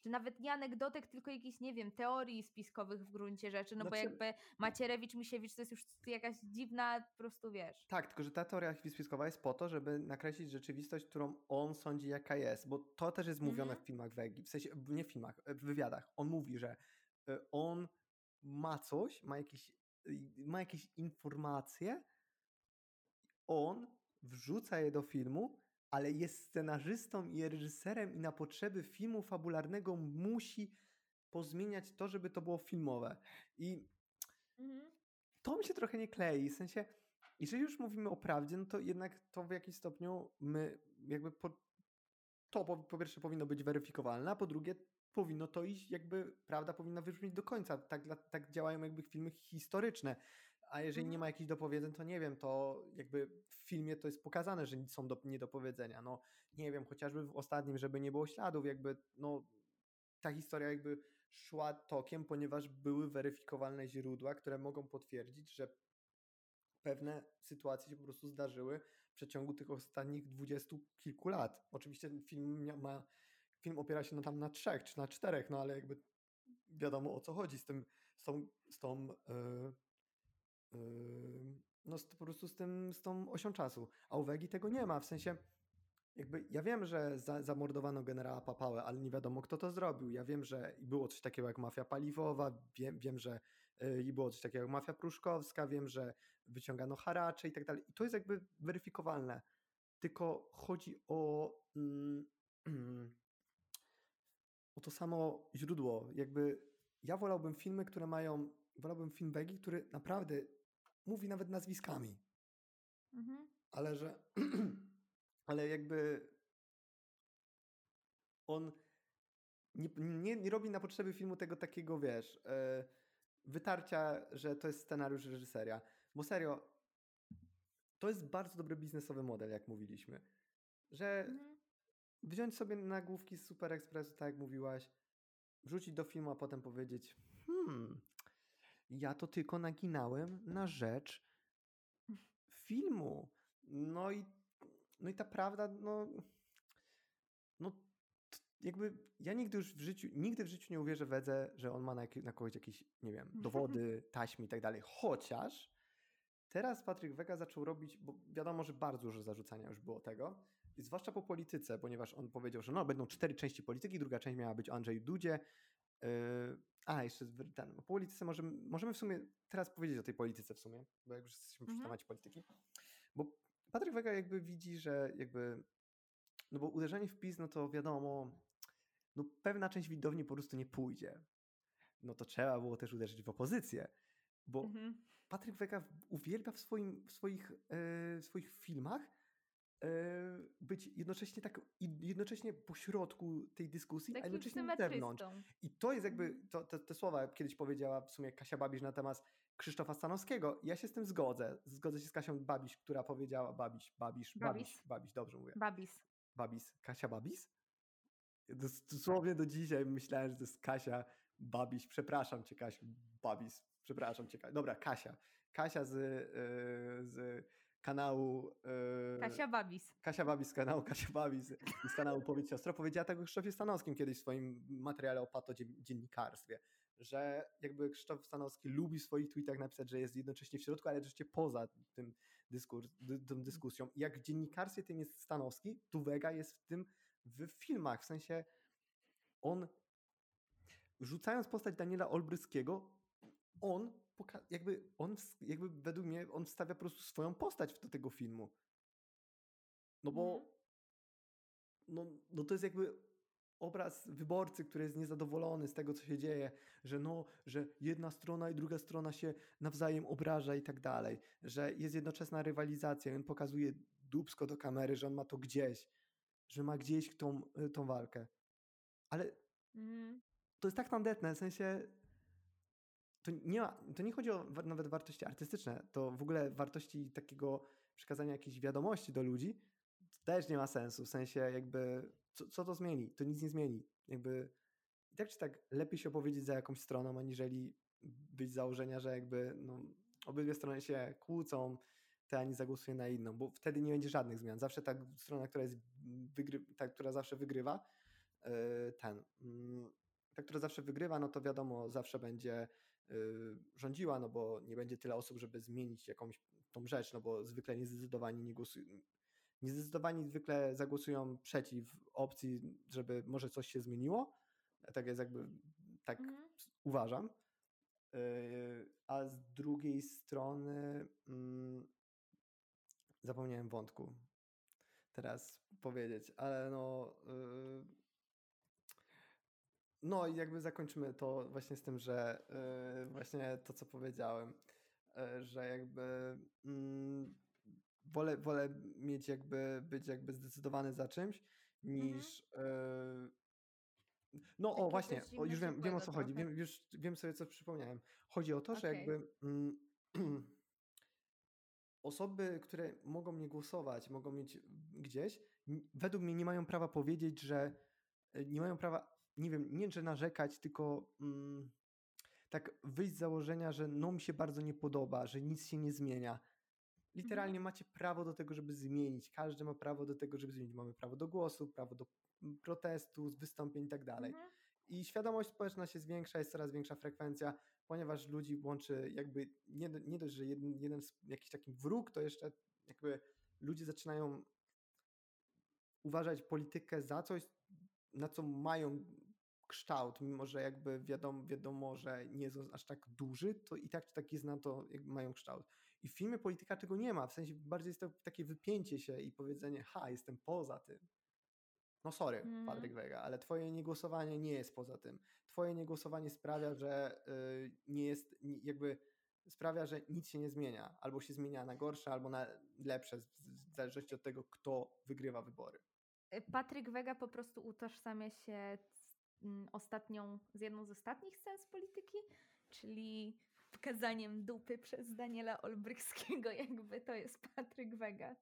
Czy nawet nie anegdotek, tylko jakichś, nie wiem, teorii spiskowych w gruncie rzeczy, no bo Znaczy- jakby Macierewicz, Misiewicz to jest już jakaś dziwna, po prostu wiesz. Tak, tylko że ta teoria spiskowa jest po to, żeby nakreślić rzeczywistość, którą on sądzi jaka jest, bo to też jest mówione Mhm. w filmach Wegi, w sensie, nie w filmach, w wywiadach. On mówi, że y, on ma coś, ma jakieś, y, ma jakieś informacje, on wrzuca je do filmu, ale jest scenarzystą i reżyserem i na potrzeby filmu fabularnego musi pozmieniać to, żeby to było filmowe. I to mi się trochę nie klei. W sensie, jeżeli już mówimy o prawdzie, no to jednak to w jakimś stopniu my jakby po, to po, po pierwsze powinno być weryfikowalne, a po drugie powinno to iść, jakby prawda powinna wybrzmieć do końca. Tak, tak działają jakby filmy historyczne. A jeżeli nie Mhm. ma jakichś dopowiedzeń, to nie wiem, to jakby w filmie to jest pokazane, że są do, niedopowiedzenia. No nie wiem, chociażby w ostatnim, żeby nie było śladów, jakby no ta historia jakby szła tokiem, ponieważ były weryfikowalne źródła, które mogą potwierdzić, że pewne sytuacje się po prostu zdarzyły w przeciągu tych ostatnich dwudziestu kilku lat. Oczywiście ten film ma, film opiera się no tam na trzech czy na czterech, no ale jakby wiadomo o co chodzi z tym, z tą, z tą yy, yy, no z, po prostu z tym, z tą osią czasu. A u Wegi tego nie ma, w sensie jakby ja wiem, że za, zamordowano generała Papałę, ale nie wiadomo kto to zrobił. Ja wiem, że było coś takiego jak mafia paliwowa, wiem, wiem że yy, i było coś takiego jak mafia pruszkowska, wiem, że wyciągano haracze i tak dalej. I to jest jakby weryfikowalne. Tylko chodzi o, mm, o to samo źródło. Jakby ja wolałbym filmy, które mają, wolałbym film Wegi, który naprawdę mówi nawet nazwiskami, Mhm. ale że, ale jakby on nie, nie, nie robi na potrzeby filmu tego takiego, wiesz, e, wytarcia, że to jest scenariusz reżyseria. Bo serio, to jest bardzo dobry biznesowy model, jak mówiliśmy. Że Mhm. Wziąć sobie nagłówki z Super Expressu, tak jak mówiłaś, wrzucić do filmu, a potem powiedzieć, hmm, ja to tylko naginałem na rzecz filmu. No i, no i ta prawda, no, no jakby ja nigdy już w życiu, nigdy w życiu nie uwierzę Wedze, że on ma na, na kogoś jakieś, nie wiem, dowody, taśmy i tak dalej. Chociaż teraz Patryk Wega zaczął robić, bo wiadomo, że bardzo dużo zarzucania już było tego, zwłaszcza po polityce, ponieważ on powiedział, że no, będą cztery części polityki, druga część miała być o Andrzeju Dudzie. Yy, a, jeszcze ten, po polityce możemy, możemy w sumie teraz powiedzieć o tej polityce w sumie, bo jak już jesteśmy przy Mhm. temacie polityki. Bo Patryk Wega jakby widzi, że jakby, no bo uderzenie w PiS, no to wiadomo, no pewna część widowni po prostu nie pójdzie. No to trzeba było też uderzyć w opozycję, bo Mhm. Patryk Wega uwielbia w, swoim, w, swoich, e, w swoich filmach być jednocześnie tak, i- jednocześnie po środku tej dyskusji, a Takim jednocześnie na zewnątrz. symetrystą. I to jest jakby, Mhm. to, te, te słowa kiedyś powiedziała w sumie Kasia Babisz na temat Krzysztofa Stanowskiego. Ja się z tym zgodzę. Zgodzę się z Kasią Babisz, która powiedziała, Babisz, Babisz, Babisz, Babis. Babisz, dobrze mówię. Babis. Babis, Kasia Babis? Dos- Dosłownie do dzisiaj myślałem, że to jest Kasia Babiś. Przepraszam cię, Kasiu. Babis. Przepraszam cię. Ka- Dobra, Kasia. Kasia z, yy, z kanału. Yy, Kasia Babis. Kasia Babis z kanału Kasia Babis i z kanału Powiedz Siostro powiedziała tego Krzysztofie Stanowskim kiedyś w swoim materiale o patodziennikarstwie, że jakby Krzysztof Stanowski lubi w swoich tweetach napisać, że jest jednocześnie w środku, ale rzeczywiście poza tym dyskurs, dy, tą dyskusją. I jak w dziennikarstwie tym jest Stanowski, tu Wega jest w tym w filmach, w sensie on rzucając postać Daniela Olbryskiego, on jakby on jakby według mnie on wstawia po prostu swoją postać do tego filmu. No bo Mhm. no, no to jest jakby obraz wyborcy, który jest niezadowolony z tego, co się dzieje, że no, że jedna strona i druga strona się nawzajem obraża i tak dalej, że jest jednoczesna rywalizacja i on pokazuje dupsko do kamery, że on ma to gdzieś, że ma gdzieś tą, y, tą walkę. Ale Mhm. to jest tak tandetne, w sensie to nie, ma, to nie chodzi o nawet wartości artystyczne, to w ogóle wartości takiego przekazania jakiejś wiadomości do ludzi też nie ma sensu, w sensie jakby co, co to zmieni? To nic nie zmieni. Jakby tak czy tak lepiej się opowiedzieć za jakąś stroną, aniżeli być założenia, że jakby no, obydwie strony się kłócą, ta ani zagłosuje na inną, bo wtedy nie będzie żadnych zmian. Zawsze ta strona, która jest ta, która zawsze wygrywa, yy, ten, mm, ta, która zawsze wygrywa, no to wiadomo, zawsze będzie rządziła, no bo nie będzie tyle osób, żeby zmienić jakąś tą rzecz, no bo zwykle niezdecydowani nie głosują. Niezdecydowani zwykle zagłosują przeciw opcji, żeby może coś się zmieniło. Tak jest jakby, tak Mhm. uważam. Yy, A z drugiej strony mm, zapomniałem wątku teraz powiedzieć, ale no yy, no i jakby zakończymy to właśnie z tym, że yy, właśnie to, co powiedziałem, yy, że jakby mm, wolę, wolę mieć jakby, być jakby zdecydowany za czymś, Mhm. niż yy, No o, właśnie, o, już wiem, wiem o co chodzi, trochę. wiem, już wiem sobie, co przypomniałem. Chodzi o to, że Okej. jakby mm, osoby, które mogą nie głosować, mogą mieć gdzieś, według mnie nie mają prawa powiedzieć, że e, nie mają prawa, nie wiem, nie że narzekać, tylko mm, tak wyjść z założenia, że no mi się bardzo nie podoba, że nic się nie zmienia. Mhm. Literalnie macie prawo do tego, żeby zmienić. Każdy ma prawo do tego, żeby zmienić. Mamy prawo do głosu, prawo do mm, protestu, wystąpień i tak dalej. Mhm. I świadomość społeczna się zwiększa, jest coraz większa frekwencja, ponieważ ludzi łączy jakby nie, nie dość, że jeden, jeden jakiś taki wróg, to jeszcze jakby ludzie zaczynają uważać politykę za coś, na co mają kształt, mimo że jakby wiadomo, wiadomo że nie jest aż tak duży, to i tak czy tak jest na to, jakby mają kształt. I w filmie polityka tego nie ma, w sensie bardziej jest to takie wypięcie się i powiedzenie, ha, jestem poza tym. No sorry, Mhm. Patryk Wega, ale twoje niegłosowanie nie jest poza tym. Twoje niegłosowanie sprawia, że y, nie jest, ni- jakby sprawia, że nic się nie zmienia. Albo się zmienia na gorsze, albo na lepsze, w zależności od tego, kto wygrywa wybory. Y, Patryk Wega po prostu utożsamia się z mm, ostatnią, z jedną z ostatnich scen z polityki, czyli pokazaniem dupy przez Daniela Olbrychskiego, jakby to jest Patryk Wega.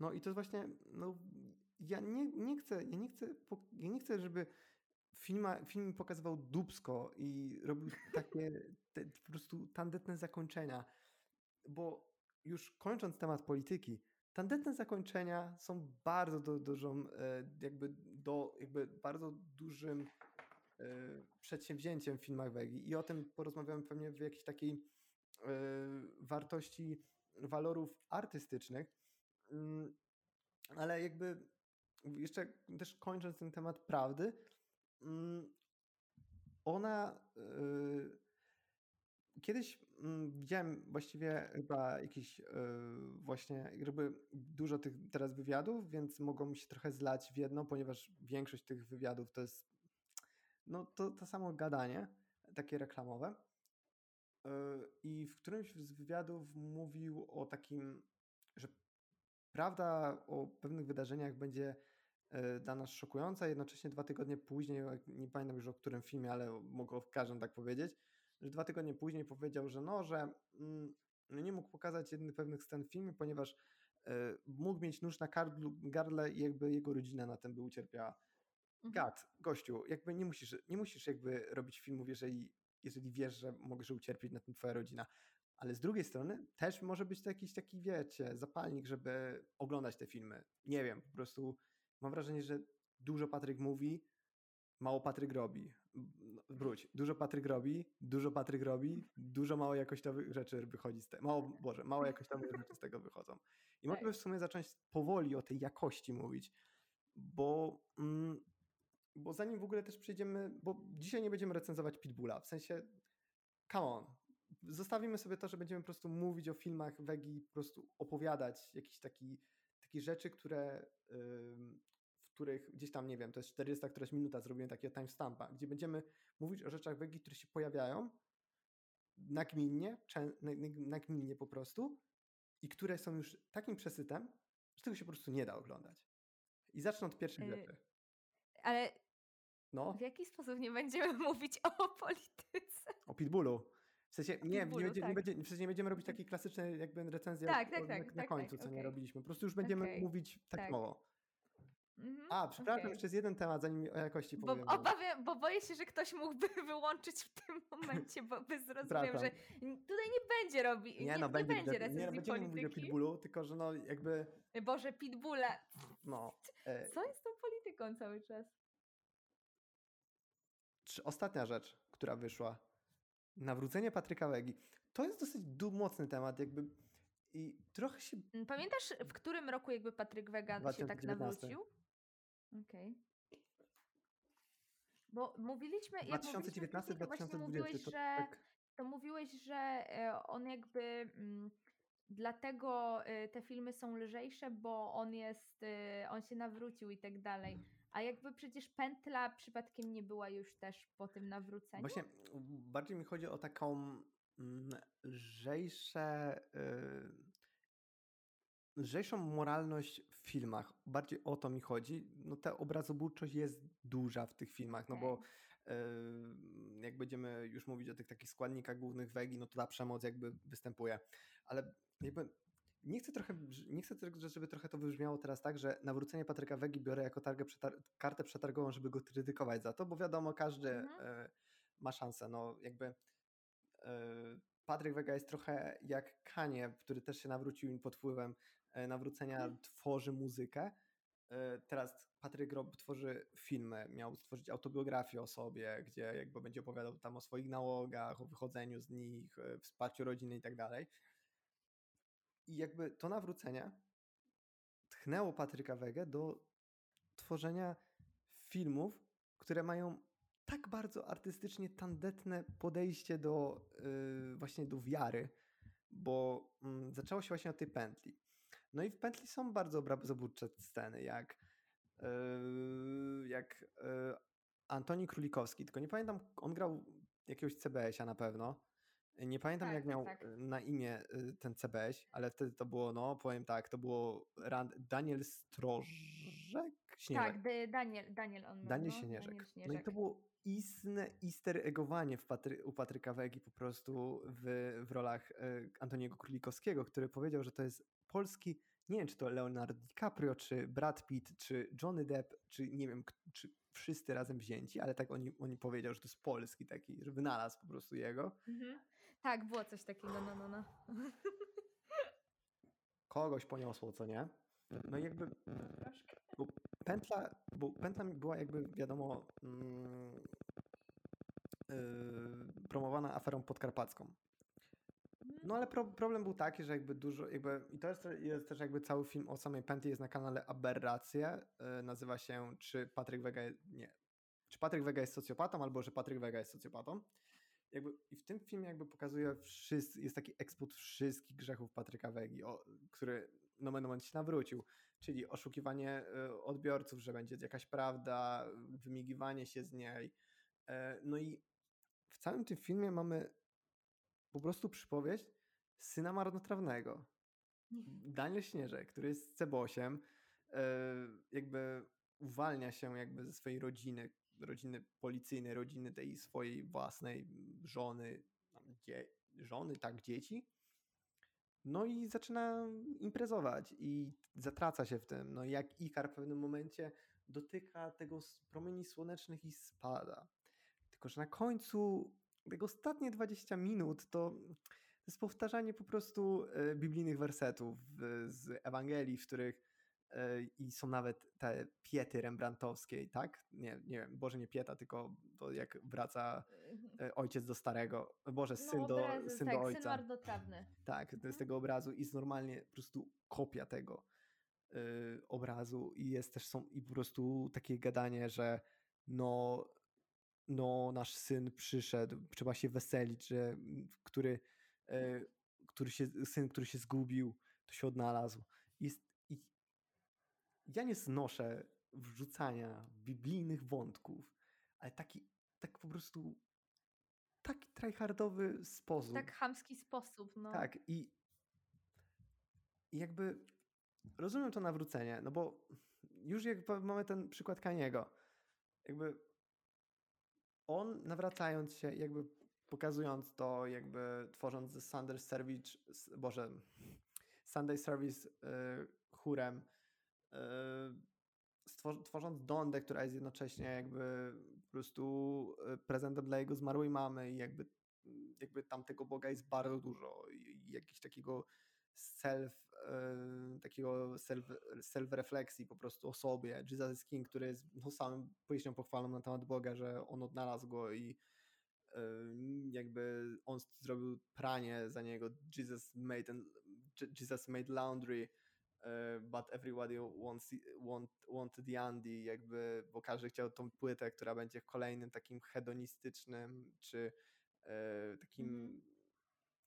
No i to jest właśnie, no ja nie, nie chcę, ja nie chcę, ja nie chcę, żeby filma, film pokazywał dupsko i robił takie te, po prostu tandetne zakończenia, bo już kończąc temat polityki, tandetne zakończenia są bardzo du- dużą, e, jakby do, jakby bardzo dużym e, przedsięwzięciem w filmach Wegi i o tym porozmawiamy pewnie w jakiejś takiej e, wartości walorów artystycznych, Mm, ale jakby jeszcze też kończąc ten temat prawdy, mm, ona y, kiedyś mm, widziałem właściwie chyba jakiś y, właśnie jakby dużo tych teraz wywiadów, więc mogą mi się trochę zlać w jedno, ponieważ większość tych wywiadów to jest no to, to samo gadanie, takie reklamowe. Y, I w którymś z wywiadów mówił o takim, że prawda o pewnych wydarzeniach będzie e, dla nas szokująca. Jednocześnie dwa tygodnie później, nie pamiętam już o którym filmie, ale mogę w każdym tak powiedzieć, że dwa tygodnie później powiedział, że no, że mm, no nie mógł pokazać jednych pewnych scen w filmie, ponieważ e, mógł mieć nóż na gardlu, gardle i jakby jego rodzina na tym by ucierpiała. Mhm. Gad, gościu, jakby nie musisz, nie musisz jakby robić filmów, jeżeli, jeżeli wiesz, że możesz ucierpieć na tym twoja rodzina. Ale z drugiej strony też może być to jakiś taki, wiecie, zapalnik, żeby oglądać te filmy. Nie wiem, po prostu mam wrażenie, że dużo Patryk mówi, mało Patryk robi. Wróć, dużo Patryk robi, dużo Patryk robi, dużo mało jakościowych rzeczy wychodzi z tego. Mało, Boże, mało jakościowych rzeczy z tego wychodzą. I Tak. mogę w sumie zacząć powoli o tej jakości mówić, bo, mm, bo zanim w ogóle też przejdziemy, bo dzisiaj nie będziemy recenzować Pitbulla, w sensie, come on, zostawimy sobie to, że będziemy po prostu mówić o filmach Wegi, po prostu opowiadać jakieś taki, takie rzeczy, które, których gdzieś tam, nie wiem, to jest 40 któraś minuta, zrobimy takiego timestampa, gdzie będziemy mówić o rzeczach Wegi, które się pojawiają nagminnie, nagminnie po prostu i które są już takim przesytem, że tego się po prostu nie da oglądać. I zacznę od pierwszej Y, rzeczy. Ale No, w jaki sposób nie będziemy mówić o polityce? o Pitbullu. W sensie, nie, nie, Pitbullu, będzie, nie, tak. będzie, w sensie nie będziemy robić takiej klasycznej jakby recenzji Tak, tak, tak, na, na tak, końcu, tak, co nie okej. robiliśmy. Po prostu już będziemy Okej, mówić tak tak. mało. Mhm, A, przepraszam, okej. jeszcze jest jeden temat, zanim o jakości Bo powiem. obawiam, bo boję się, że ktoś mógłby wyłączyć w tym momencie, bo by zrozumiał, że tutaj nie będzie robi, nie, Nie, nie, no, będzie, będzie nie, recenzji no, będziemy mówić o polityki. Pitbullu, tylko że no jakby, Boże, pitbulle. no. E, Co jest z tą polityką cały czas? trz- ostatnia rzecz, która wyszła. Nawrócenie Patryka Wegi. To jest dosyć mocny temat, jakby i trochę się Pamiętasz, w którym roku jakby Patryk Wega się tak 2019. nawrócił? Okej. Bo mówiliśmy, jak mówiliśmy 2019, wcześniej, to właśnie 2020. mówiłeś, To, że tak, to mówiłeś, że e, on jakby mm, dlatego e, te filmy są lżejsze, bo on jest, e, on się nawrócił i tak dalej. A jakby przecież pętla przypadkiem nie była już też po tym nawróceniu. Właśnie bardziej mi chodzi o taką mm, lżejsze. lżejszą moralność filmach. Bardziej o to mi chodzi. No ta obrazobórczość jest duża w tych filmach, no bo yy, jak będziemy już mówić o tych takich składnikach głównych wegi, no to ta przemoc jakby występuje. Ale jakby nie chcę trochę, nie chcę, żeby trochę to wybrzmiało teraz tak, że nawrócenie Patryka Wegi biorę jako przetar kartę przetargową, żeby go krytykować za to, bo wiadomo, każdy mhm. y, ma szansę. No jakby y, Patryk Wega jest trochę jak Kanie, który też się nawrócił pod wpływem nawrócenia, mhm. tworzy muzykę. Teraz Patryk Rob tworzy filmy, miał stworzyć autobiografię o sobie, gdzie jakby będzie opowiadał tam o swoich nałogach, o wychodzeniu z nich, wsparciu rodziny i tak dalej. I jakby to nawrócenie tchnęło Patryka Wege do tworzenia filmów, które mają tak bardzo artystycznie tandetne podejście do yy, właśnie do wiary, bo yy, zaczęło się właśnie od tej pętli. No i w pętli są bardzo obrazoburcze sceny, jak yy, jak yy, Antoni Królikowski, tylko nie pamiętam, on grał jakiegoś CBS-a na pewno, nie pamiętam, tak, jak tak, miał tak. na imię y, ten CBS, ale wtedy to było, no powiem tak, to było Rand Daniel Strożek? Śnieżek. Tak, Daniel, Daniel on Daniel, no, Śnieżek. Daniel Śnieżek. No i to było istne easter eggowanie w Patry, u Patryka Wegi po prostu w, w rolach Antoniego Królikowskiego, który powiedział, że to jest polski, nie wiem czy to Leonardo DiCaprio, czy Brad Pitt, czy Johnny Depp, czy nie wiem, czy wszyscy razem wzięci, ale tak oni, oni powiedział, że to jest polski taki, że wynalazł po prostu jego. Mhm. Tak, było coś takiego, no, no, no. Kogoś poniosło, co nie? No i jakby bo pętla, bo pętla była jakby wiadomo yy, promowana aferą podkarpacką. No ale pro, problem był taki, że jakby dużo, jakby, i to jest, jest, też jakby cały film o samej pętli jest na kanale Aberracje, yy, nazywa się czy Patryk Wega, nie, czy Patryk Wega jest socjopatą, albo że Patryk Wega jest socjopatą jakby i w tym filmie jakby pokazuje wszyscy, jest taki eksput wszystkich grzechów Patryka Wegi, o, który no moment się nawrócił, czyli oszukiwanie y, odbiorców, że będzie jakaś prawda, wymigiwanie się z niej. E, no i w całym tym filmie mamy po prostu przypowieść syna marnotrawnego. Daniel Śnieżek, który jest cebosiem, e, jakby uwalnia się jakby ze swojej rodziny, rodziny policyjnej, rodziny tej swojej własnej żony, dzie, żony, tak, dzieci. No i zaczyna imprezować i zatraca się w tym. No jak Ikar w pewnym momencie dotyka tego promieni słonecznych i spada. Tylko, że na końcu tego ostatnie 20 minut to, to jest powtarzanie po prostu e, biblijnych wersetów z Ewangelii, w których E, i są nawet te piety rembrandtowskie, tak? Nie, nie wiem, Boże nie pieta, tylko to jak wraca mhm. e, ojciec do starego, Boże, syn, no, do, syn tak, do ojca. Syn marnotrawny. Tak, mhm. tego obrazu i jest normalnie po prostu kopia tego y, obrazu i jest też są i po prostu takie gadanie, że no, no nasz syn przyszedł, trzeba się weselić, że który, y, który się, syn, który się zgubił, to się odnalazł. Jest ja nie znoszę wrzucania biblijnych wątków, ale taki, tak po prostu taki tryhardowy sposób. Tak chamski sposób, no. Tak i, i jakby rozumiem to nawrócenie, no bo już jak mamy ten przykład Kaniego, jakby on nawracając się, jakby pokazując to, jakby tworząc The Sunday Service, Boże, Sunday Service yy, chórem, tworząc Dondę, która jest jednocześnie jakby po prostu e, prezentem dla jego zmarłej mamy i jakby, jakby tamtego Boga jest bardzo dużo i jakiegoś takiego self, takiego self, self-refleksji po prostu o sobie. Jesus is King, który jest no, samym pieśnią pochwalną na temat Boga, że on odnalazł go i e, jakby on zrobił pranie za niego. Jesus made, Jesus made laundry E, but everybody wants, want, want the Andy, jakby, bo każdy chciał tą płytę, która będzie kolejnym takim hedonistycznym, czy e, takim, mm.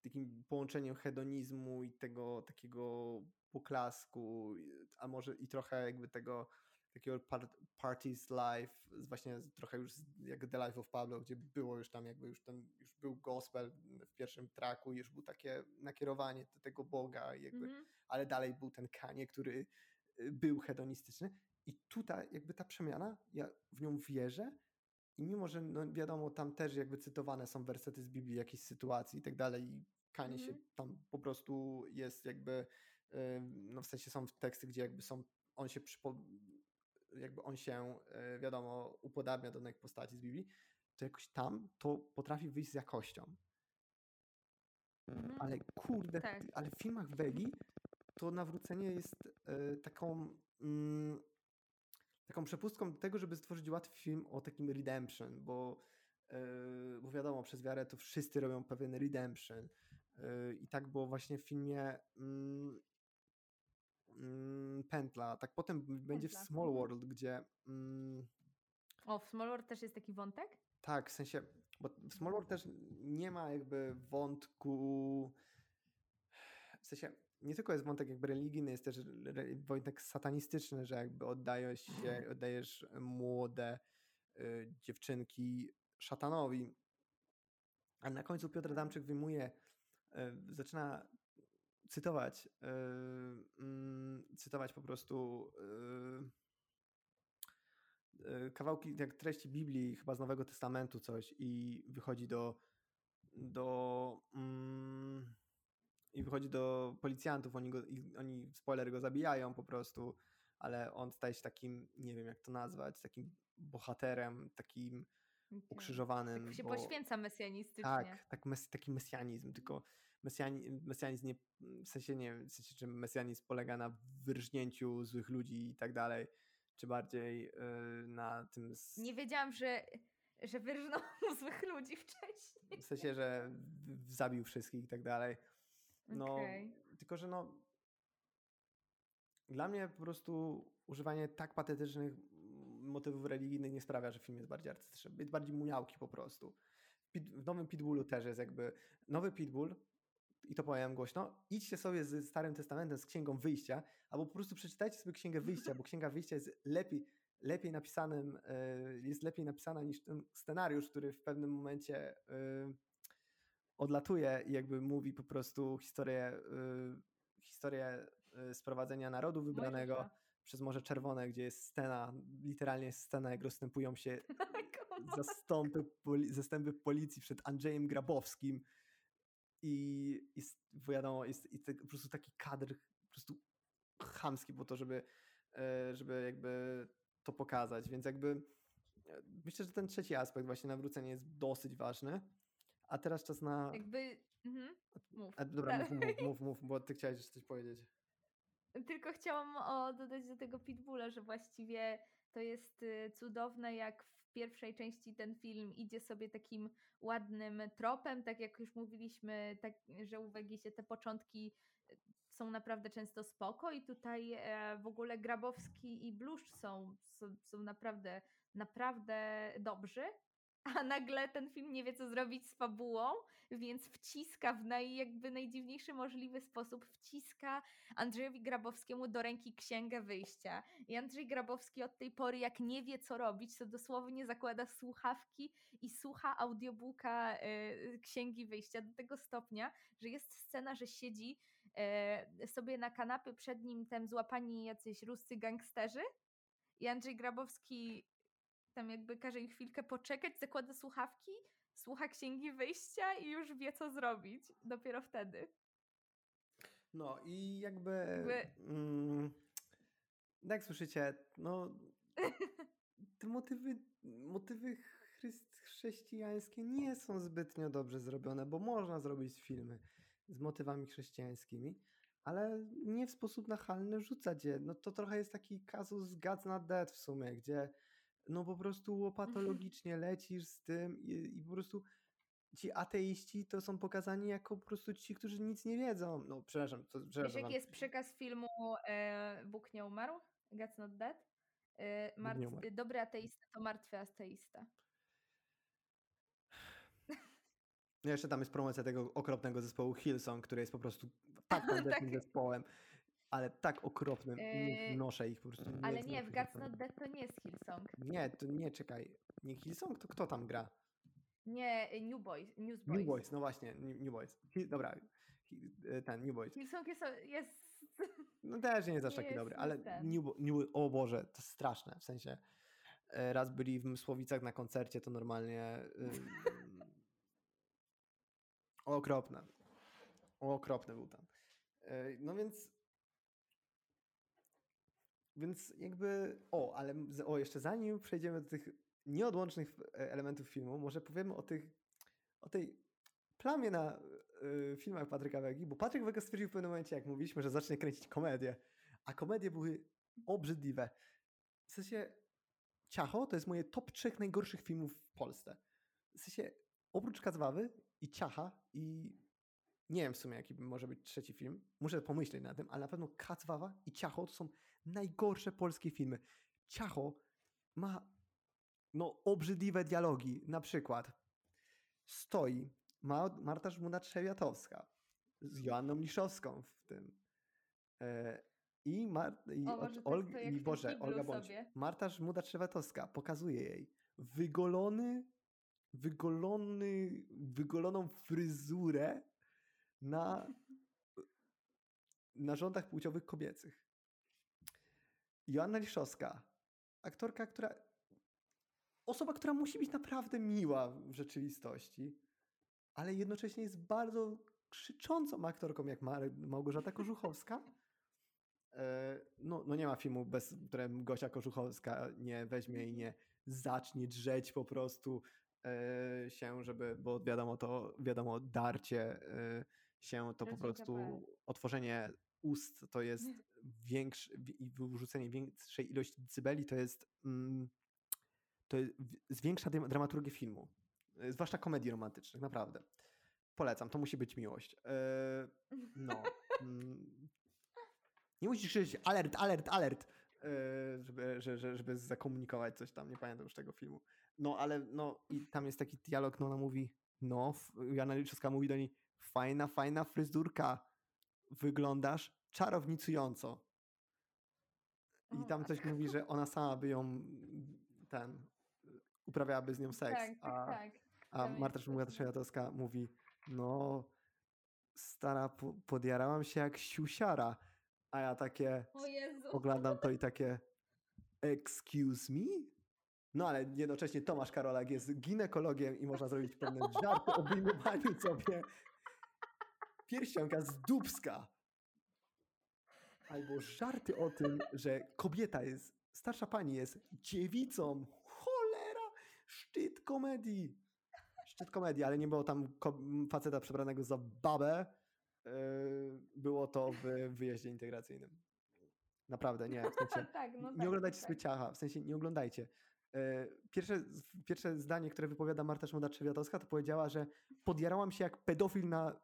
Takim połączeniem hedonizmu i tego takiego poklasku, a może i trochę jakby tego takiego par Party's Life, właśnie trochę już jak The Life of Pablo, gdzie było już tam jakby już ten, już był gospel w pierwszym traku, już był takie nakierowanie do tego Boga, jakby, mm -hmm. ale dalej był ten Kanie, który y, był hedonistyczny i tutaj jakby ta przemiana, ja w nią wierzę i mimo, że no wiadomo, tam też jakby cytowane są wersety z Biblii, jakieś sytuacji i tak dalej i Kanie -hmm. się mhm. tam po prostu jest jakby, no w sensie są teksty, gdzie jakby są, on się przypo, jakby on się, e, wiadomo, upodabnia do danych postaci z Biblii, to jakoś tam to potrafi wyjść z jakością. Mhm. Ale kurde, tak. ale w filmach Wegi to nawrócenie jest e, taką mm, taką przepustką do tego, żeby stworzyć łatwy film o takim redemption, bo, e, bo wiadomo, przez wiarę to wszyscy robią pewien redemption. I tak było właśnie w filmie mm, pętla. Tak potem będzie w Small mhm. World, gdzie. Mm, o, w Small World też jest taki wątek? Tak, w sensie, bo w Small World też nie ma jakby wątku. W sensie, nie tylko jest wątek jakby religijny, jest też wątek satanistyczny, że jakby oddajesz się, oddajesz młode y, dziewczynki szatanowi. A na końcu Piotr Adamczyk wyjmuje, y, zaczyna cytować, yy, cytować po prostu kawałki, jak treści Biblii, chyba z Nowego Testamentu coś i wychodzi do do yy, i wychodzi do policjantów, oni go, oni spoiler go zabijają po prostu, ale on staje się takim, nie wiem jak to nazwać, takim bohaterem, takim ukrzyżowanym. Tak się bo, poświęca mesjanistycznie. Tak, tak mes, taki mesjanizm, tylko mesjani, mesjanizm nie, w sensie nie wiem, w sensie, czy mesjanizm polega na wyrżnięciu złych ludzi i tak dalej, czy bardziej yy, na tym... Z... Nie wiedziałam, że, że wyrżnął złych ludzi wcześniej. W sensie, że zabił wszystkich i tak dalej. No, okay. tylko, że no dla mnie po prostu używanie tak patetycznych motywów religijnych nie sprawia, że film jest bardziej artystyczny. Jest bardziej muniałki po prostu. W nowym Pitbullu też jest jakby... Nowy Pitbull i to powiem głośno, idźcie sobie z Starym Testamentem, z Księgą Wyjścia, albo po prostu przeczytajcie sobie Księgę Wyjścia, bo Księga Wyjścia jest lepiej, lepiej napisanym, e, jest lepiej napisana niż ten scenariusz, który w pewnym momencie e, odlatuje i jakby mówi po prostu historię, e, historię sprowadzenia narodu wybranego przez Morze Czerwone, gdzie jest scena, literalnie jest scena, jak rozstępują się zastępy, zastępy policji przed Andrzejem Grabowskim, i jest, wiadomo, jest, jest po prostu taki kadr po prostu chamski po to, żeby, e, żeby jakby to pokazać, więc jakby e, myślę, że ten trzeci aspekt właśnie nawrócenia jest dosyć ważny, a teraz czas na... Jakby... Mhm. Mów. A, dobra, mów, mów, mów, mów, bo ty chciałeś coś powiedzieć. Tylko chciałam o, dodać do tego Pitbulla, że właściwie to jest y, cudowne, jak w pierwszej części ten film idzie sobie takim ładnym tropem, tak jak już mówiliśmy, tak, że u się te początki y, są naprawdę często spoko i tutaj e, w ogóle Grabowski i Bluszcz są, są, są naprawdę, naprawdę dobrzy, a nagle ten film nie wie, co zrobić z fabułą, więc wciska w naj, jakby najdziwniejszy możliwy sposób, wciska Andrzejowi Grabowskiemu do ręki księgę wyjścia. I Andrzej Grabowski od tej pory, jak nie wie, co robić, to dosłownie zakłada słuchawki i słucha audiobooka y, księgi wyjścia do tego stopnia, że jest scena, że siedzi y, sobie na kanapie przed nim tam złapani jacyś ruscy gangsterzy i Andrzej Grabowski tam jakby każe im chwilkę poczekać, zakłada słuchawki, słucha księgi wyjścia i już wie, co zrobić. Dopiero wtedy. No i jakby. jakby... Mm, jak słyszycie, no. Te motywy, motywy chrześcijańskie nie są zbytnio dobrze zrobione, bo można zrobić filmy z motywami chrześcijańskimi, ale nie w sposób nachalny rzucać je. No to trochę jest taki kazus God's Not Dead w sumie, gdzie no po prostu łopatologicznie lecisz z tym i, i po prostu ci ateiści to są pokazani jako po prostu ci, którzy nic nie wiedzą. No przepraszam. To, przepraszam Wiesz jaki jest przekaz filmu e, Bóg nie umarł? God's not dead? E, martw, nie umarł. Dobry ateista to martwy ateista. No jeszcze tam jest promocja tego okropnego zespołu Hillsong, który jest po prostu tak tandetnym zespołem. Ale tak okropne, nie Yy, znoszę ich po prostu. Nie Ale nie, w Guts. Not Dead to nie jest Hillsong. Nie, to nie, czekaj. Nie Hillsong? To kto tam gra? Nie, y, New Boys, Newsboys. New Boys, no właśnie, New, Boys. Dobra, e, ten, New Boys. Hillsong jest, jest... No też nie jest aż taki dobry, ale ten. New, New, o Boże, to straszne, w sensie e, raz byli w Mysłowicach na koncercie, to normalnie okropne. Okropny był tam. E, No więc więc jakby, o, ale o, jeszcze zanim przejdziemy do tych nieodłącznych e, elementów filmu, może powiemy o tych, o tej plamie na y, filmach Patryka Wegi, bo Patryk Wega stwierdził w pewnym momencie, jak mówiliśmy, że zacznie kręcić komedię, a komedie były obrzydliwe. W sensie Ciacho to jest moje top trzech najgorszych filmów w Polsce. W sensie oprócz Kazwawy i Ciacha i nie wiem w sumie jaki może być trzeci film, muszę pomyśleć na tym, ale na pewno Kacwawa i Ciacho to są najgorsze polskie filmy. Ciacho ma no obrzydliwe dialogi, na przykład stoi Ma Marta Żmuna-Trzewiatowska z Joanną Liszowską w tym. E, I, Mar- i, O, od Olg- jak i Boże, Olga Bądź. Marta Żmuda-Trzewiatowska pokazuje jej wygolony, wygolony, wygoloną fryzurę na narządach płciowych kobiecych. Joanna Liszowska, aktorka, która. Osoba, która musi być naprawdę miła w rzeczywistości, ale jednocześnie jest bardzo krzyczącą aktorką, jak Małgorzata Kożuchowska. E, No, no nie ma filmu, bez którym Gosia Kożuchowska nie weźmie i nie zacznie drzeć po prostu e, się, żeby, bo wiadomo to, wiadomo, darcie e, się to po prostu, otworzenie ust to jest większe i wyrzucenie większej ilości decybeli to jest, mm, to jest, zwiększa dram- dramaturgię filmu, e, zwłaszcza komedii romantycznych, naprawdę. Polecam, to musi być miłość. E, no. mm, nie musisz krzyczeć alert, alert, alert, e, żeby, że- że- żeby zakomunikować coś tam, nie pamiętam już tego filmu. No, ale no i tam jest taki dialog, no ona mówi, no, Jana Liczewska mówi do niej, fajna, fajna fryzurka, wyglądasz czarownicująco. I tam coś matko. mówi, że ona sama by ją, ten, uprawiałaby z nią seks, Tak, tak, a, tak. a Marta coś, Szmuga-Trzewiatowska mówi, no, stara, po- podjarałam się jak siusiara, a ja takie O Jezu. oglądam to i takie excuse me? No ale jednocześnie Tomasz Karolak jest ginekologiem i można zrobić pewne żarty o wyjmowaniu sobie pierścionka z dubska. Albo żarty o tym, że kobieta jest, starsza pani jest dziewicą. Cholera! Szczyt komedii. Szczyt komedii, ale nie było tam faceta przebranego za babę. Yy, Było to w wyjeździe integracyjnym. Naprawdę, nie. W sensie, tak, no nie tak, oglądajcie tak, sobie tak. ciacha, w sensie nie oglądajcie. E, Pierwsze, pierwsze zdanie, które wypowiada Marta Szmuda-Trzewiatowska, to powiedziała, że podjarałam się jak pedofil na,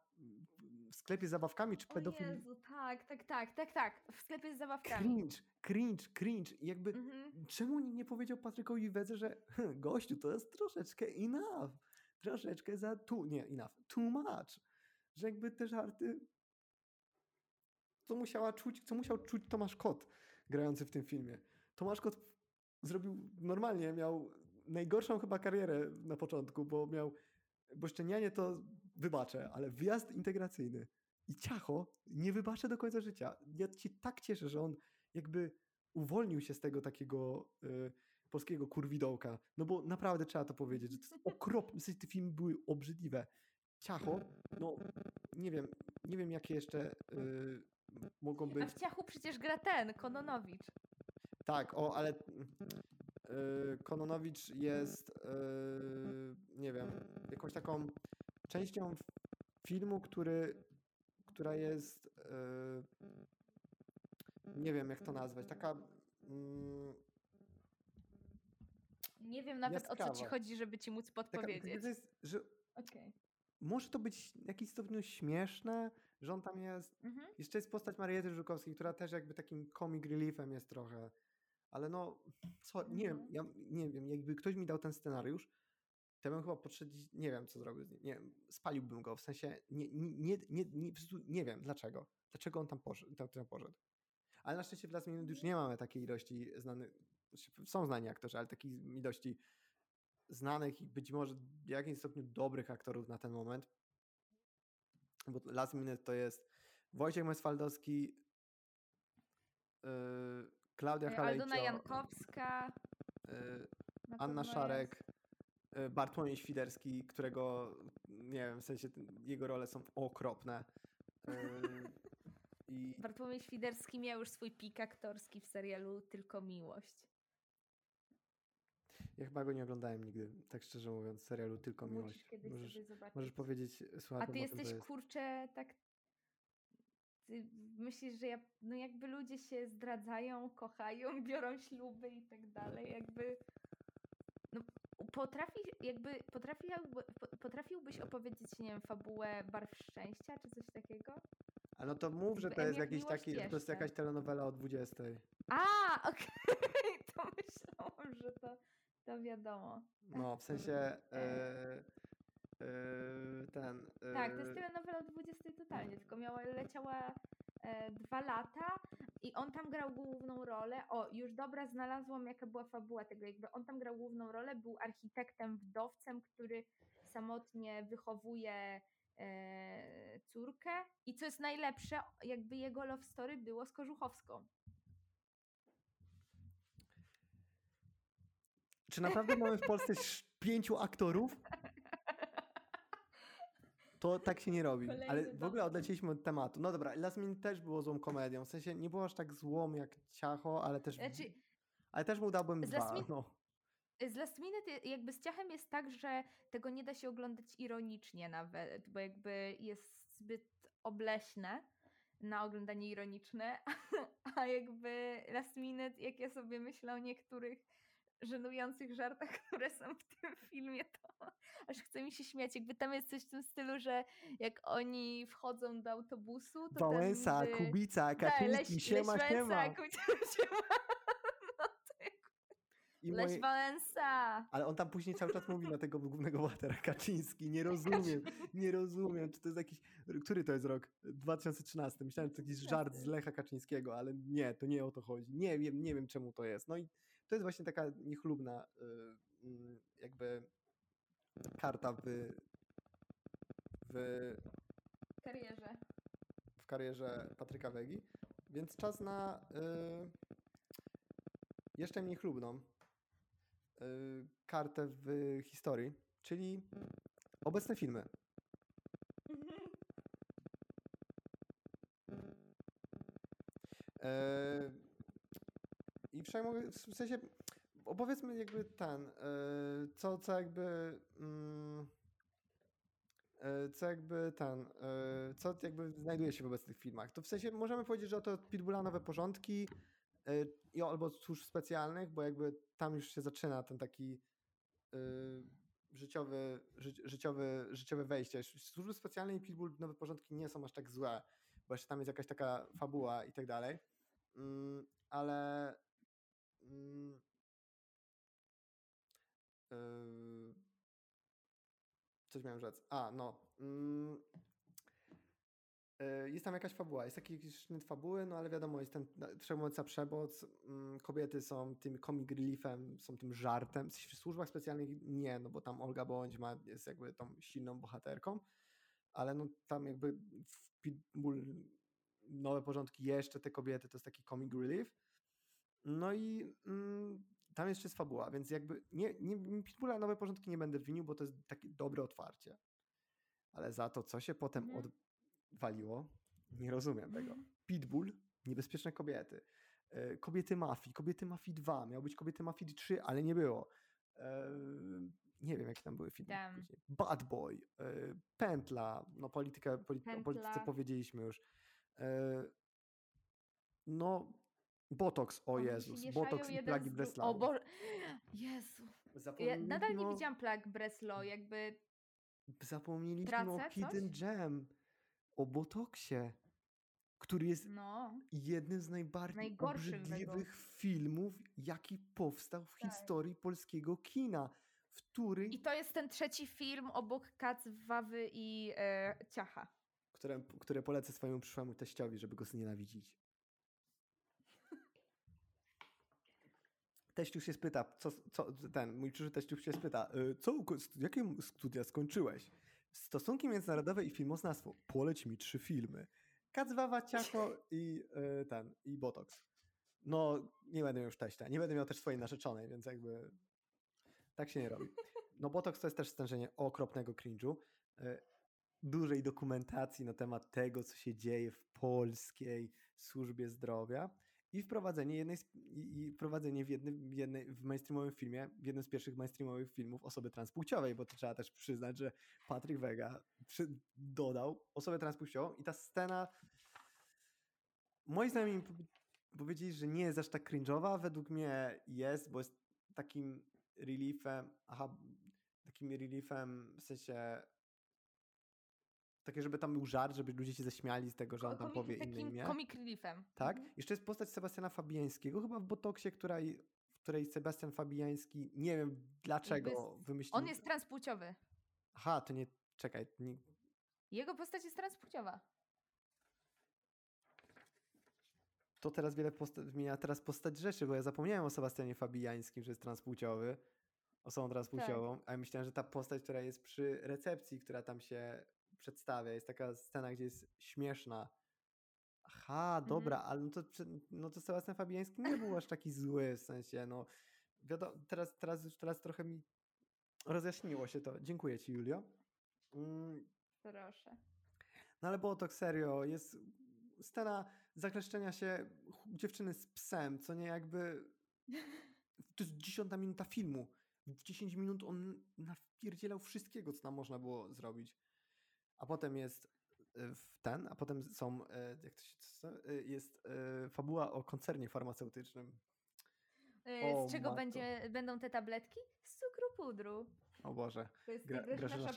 sklepie z zabawkami, czy O pedofil... Jezu, tak, tak, tak, tak, tak. W sklepie z zabawkami. Cringe, cringe, cringe. Jakby, Mhm. czemu nikt nie powiedział Patrykowi Wedze, że "Hm, gościu, to jest troszeczkę enough, troszeczkę za tu, nie, enough, too much. Że jakby te żarty, co musiała czuć, co musiał czuć Tomasz Kot, grający w tym filmie. Tomasz Kot zrobił, normalnie miał najgorszą chyba karierę na początku, bo miał, bo szczenianie to wybaczę, ale wyjazd integracyjny i ciacho nie wybaczę do końca życia. Ja się tak cieszę, że on jakby uwolnił się z tego takiego y, polskiego kurwidołka. No bo naprawdę trzeba to powiedzieć, że to jest okropne, te filmy były obrzydliwe. Ciacho, no nie wiem, nie wiem jakie jeszcze y, mogą A być. w ciachu przecież gra ten, Kononowicz. Tak, o, ale y, Kononowicz jest, nie wiem, jakąś taką częścią filmu, który, która jest, y, nie wiem jak to nazwać, taka mm, Nie wiem nawet o co ci chodzi, żeby ci móc taka, podpowiedzieć. to jest, że Okej. może to być w jakimś stopniu śmieszne, że on tam jest, Mhm. Jeszcze jest postać Mariety Żukowskiej, która też jakby takim comic reliefem jest trochę. Ale no, co, nie wiem, Mhm. ja nie wiem, jakby ktoś mi dał ten scenariusz, to ja bym chyba podszedł, nie wiem co zrobił nie spaliłbym go, w sensie nie, nie, nie, nie, nie, wiem dlaczego, dlaczego on tam poszedł, tam, tam poszedł. Ale na szczęście w Last Minute już nie mamy takiej ilości znanych, znaczy, są znani aktorzy, ale takiej ilości znanych i być może w jakimś stopniu dobrych aktorów na ten moment. Bo Last Minute to jest Wojciech Mesfaldowski, yy, Klaudia E, Aldona Halejcio, Jankowska. yy, na Anna Szarek, Bartłomiej Świderski, którego nie wiem, w sensie jego role są okropne. Y, I Bartłomiej Świderski miał już swój pik aktorski w serialu Tylko Miłość. ja chyba go nie oglądałem nigdy, tak szczerze mówiąc, serialu Tylko Musisz Miłość. kiedyś Możesz, sobie zobaczyć. możesz powiedzieć A słuchaczom ty jesteś jest. kurczę tak. Ty myślisz, że ja, no jakby ludzie się zdradzają, kochają, biorą śluby i tak dalej, jakby. No, potrafi, jakby potrafiłby, po- potrafiłbyś opowiedzieć, nie wiem, fabułę Barw Szczęścia czy coś takiego? A no to mów, że to jest jak jakiś taki, że to jest jeszcze. jakaś telenowela o 20. A, okej, to myślałam, że to, to wiadomo. No, w sensie E. e, e, ten. Tak, to jest e, telenowela o 20 totalnie, tylko miała, leciała e, dwa lata i on tam grał główną rolę. O, już dobra, znalazłam jaka była fabuła tego, jakby on tam grał główną rolę, był architektem, wdowcem, który samotnie wychowuje e, córkę i co jest najlepsze, jakby jego love story było z Kożuchowską. Czy naprawdę mamy w Polsce pięciu aktorów? To tak się nie robi. Ale Kolejny w ogóle dowód. odlecieliśmy od tematu. No dobra, Last Minute też było złą komedią. W sensie nie było aż tak złą jak Ciacho, ale też, Znaczy, ale też mu dałbym z Last dwa. Min- No. Z Last Minute jakby z ciachem jest tak, że tego nie da się oglądać ironicznie nawet, bo jakby jest zbyt obleśne na oglądanie ironiczne, a jakby Last Minute, jak ja sobie myślę o niektórych żenujących żartach, które są w tym filmie, to aż chce mi się śmiać. Jakby tam jest coś w tym stylu, że jak oni wchodzą do autobusu, to Wałęsa, ten... y, Kubica, da, Kaczyński, siema, Leś siema. Wałęsa, Kubica, siema. No I Leś moje... Wałęsa. Ale on tam później cały czas mówi na tego głównego bohatera Kaczyński. Nie rozumiem, nie rozumiem, czy to jest jakiś... Który to jest rok? 2013. Myślałem, że to jakiś żart z Lecha Kaczyńskiego, ale nie, to nie o to chodzi. Nie wiem, nie wiem czemu to jest. No i to jest właśnie taka niechlubna y, mm, jakby karta w, w, karierze. w karierze Patryka Wegi. Więc czas na y, jeszcze mniej chlubną y, kartę w historii, czyli obecne filmy. E, I przejmuję, w sensie opowiedzmy jakby ten, e, co, co jakby mm, e, co jakby ten, e, co jakby znajduje się w obecnych filmach. To w sensie możemy powiedzieć, że to Pitbulla nowe porządki albo służb specjalnych, bo jakby tam już się zaczyna ten taki życiowy, ży, życiowy, życiowe wejście. Służby specjalne i Pitbull nowe porządki nie są aż tak złe, bo jeszcze tam jest jakaś taka fabuła i tak dalej. Mm, ale coś miałem rzec. A, no. Mm, yy, jest tam jakaś fabuła, jest taki sznyt fabuły, no ale wiadomo, jest ten przemoca, przemoc, mm, kobiety są tym comic reliefem, są tym żartem. W służbach specjalnych nie, no bo tam Olga Bądź ma, jest jakby tą silną bohaterką, ale no tam jakby w Pitbull nowe porządki, jeszcze te kobiety, to jest taki comic relief. No i mm, tam jeszcze jest fabuła, więc jakby nie, nie, Pitbulla nowe porządki nie będę winił, bo to jest takie dobre otwarcie. Ale za to, co się potem Mhm. odwaliło, nie rozumiem tego. Pitbull, niebezpieczne kobiety. E, Kobiety mafii, kobiety mafii 2, miał być kobiety mafii 3, ale nie było. E, Nie wiem, jakie tam były filmy. Bad Boy, e, Pętla, no politykę, polity, o polityce powiedzieliśmy już. No, Botox, o One się Jezus, Botox i plagi z Breslau. O Boże, Jezu. Ja nadal nie widziałam plag Breslau, jakby Zapomnieliśmy o Hidden? Gem, o Botoxie, który jest no. jednym z najbardziej obrzydliwych filmów, jaki powstał w Tak. historii polskiego kina, w którym, I to jest ten trzeci film obok Kac, Wawy i e, Ciacha. które, które polecę swojemu przyszłemu teściowi, żeby go znienawidzić. Teściuch się spyta, co, co ten, mój przyszły teściuch się spyta, y, co, jakie studia skończyłeś? Stosunki międzynarodowe i filmoznawstwo. Poleć mi trzy filmy. Kacwawa, ciacho i y, ten, i Botox. No, nie będę miał już teścia. Nie będę miał też swojej narzeczonej, więc jakby tak się nie robi. No Botox to jest też stężenie okropnego cringe'u. y, Dużej dokumentacji na temat tego, co się dzieje w polskiej służbie zdrowia i wprowadzenie jednej i, wprowadzenie w jednym, jednej, w mainstreamowym filmie, w jednym z pierwszych mainstreamowych filmów osoby transpłciowej, bo to trzeba też przyznać, że Patryk Wega przy, dodał osobę transpłciową i ta scena moi znajomi mi powie- powiedzieli, że nie jest aż tak cringe'owa, według mnie jest, bo jest takim reliefem, aha, takim reliefem w sensie takie, żeby tam był żart, żeby ludzie się zaśmiali z tego, że on tam Komik- powie inne imię. comic reliefem. Tak? Mhm. Jeszcze jest postać Sebastiana Fabiańskiego, chyba w Botoksie, która, w której Sebastian Fabiański, nie wiem dlaczego wymyślił... On jest transpłciowy. Aha, to nie, czekaj, nie, Jego postać jest transpłciowa. to teraz wiele posta- zmienia teraz postać rzeczy, bo ja zapomniałem o Sebastianie Fabiańskim, że jest transpłciowy, osobą transpłciową, a ja myślałem, że ta postać, która jest przy recepcji, która tam się przedstawia, jest taka scena, gdzie jest śmieszna. Aha, dobra, ale no to, no to Sebastian Fabiański nie był aż taki zły, w sensie, no wiadomo, teraz, teraz już teraz trochę mi rozjaśniło się to. Dziękuję ci, Julio. Mm, Proszę. no ale było to serio, jest scena zakleszczenia się dziewczyny z psem, co nie jakby... To jest dziesiąta minuta filmu. W 10 minut on napierdzielał wszystkiego, co tam można było zrobić. A potem jest w ten, a potem są, y, jak to się, y, jest fabuła o koncernie farmaceutycznym. Y, O, Z czego będzie, będą te tabletki? Z cukru pudru. O Boże. To jest Gra- Gra, Grażyna.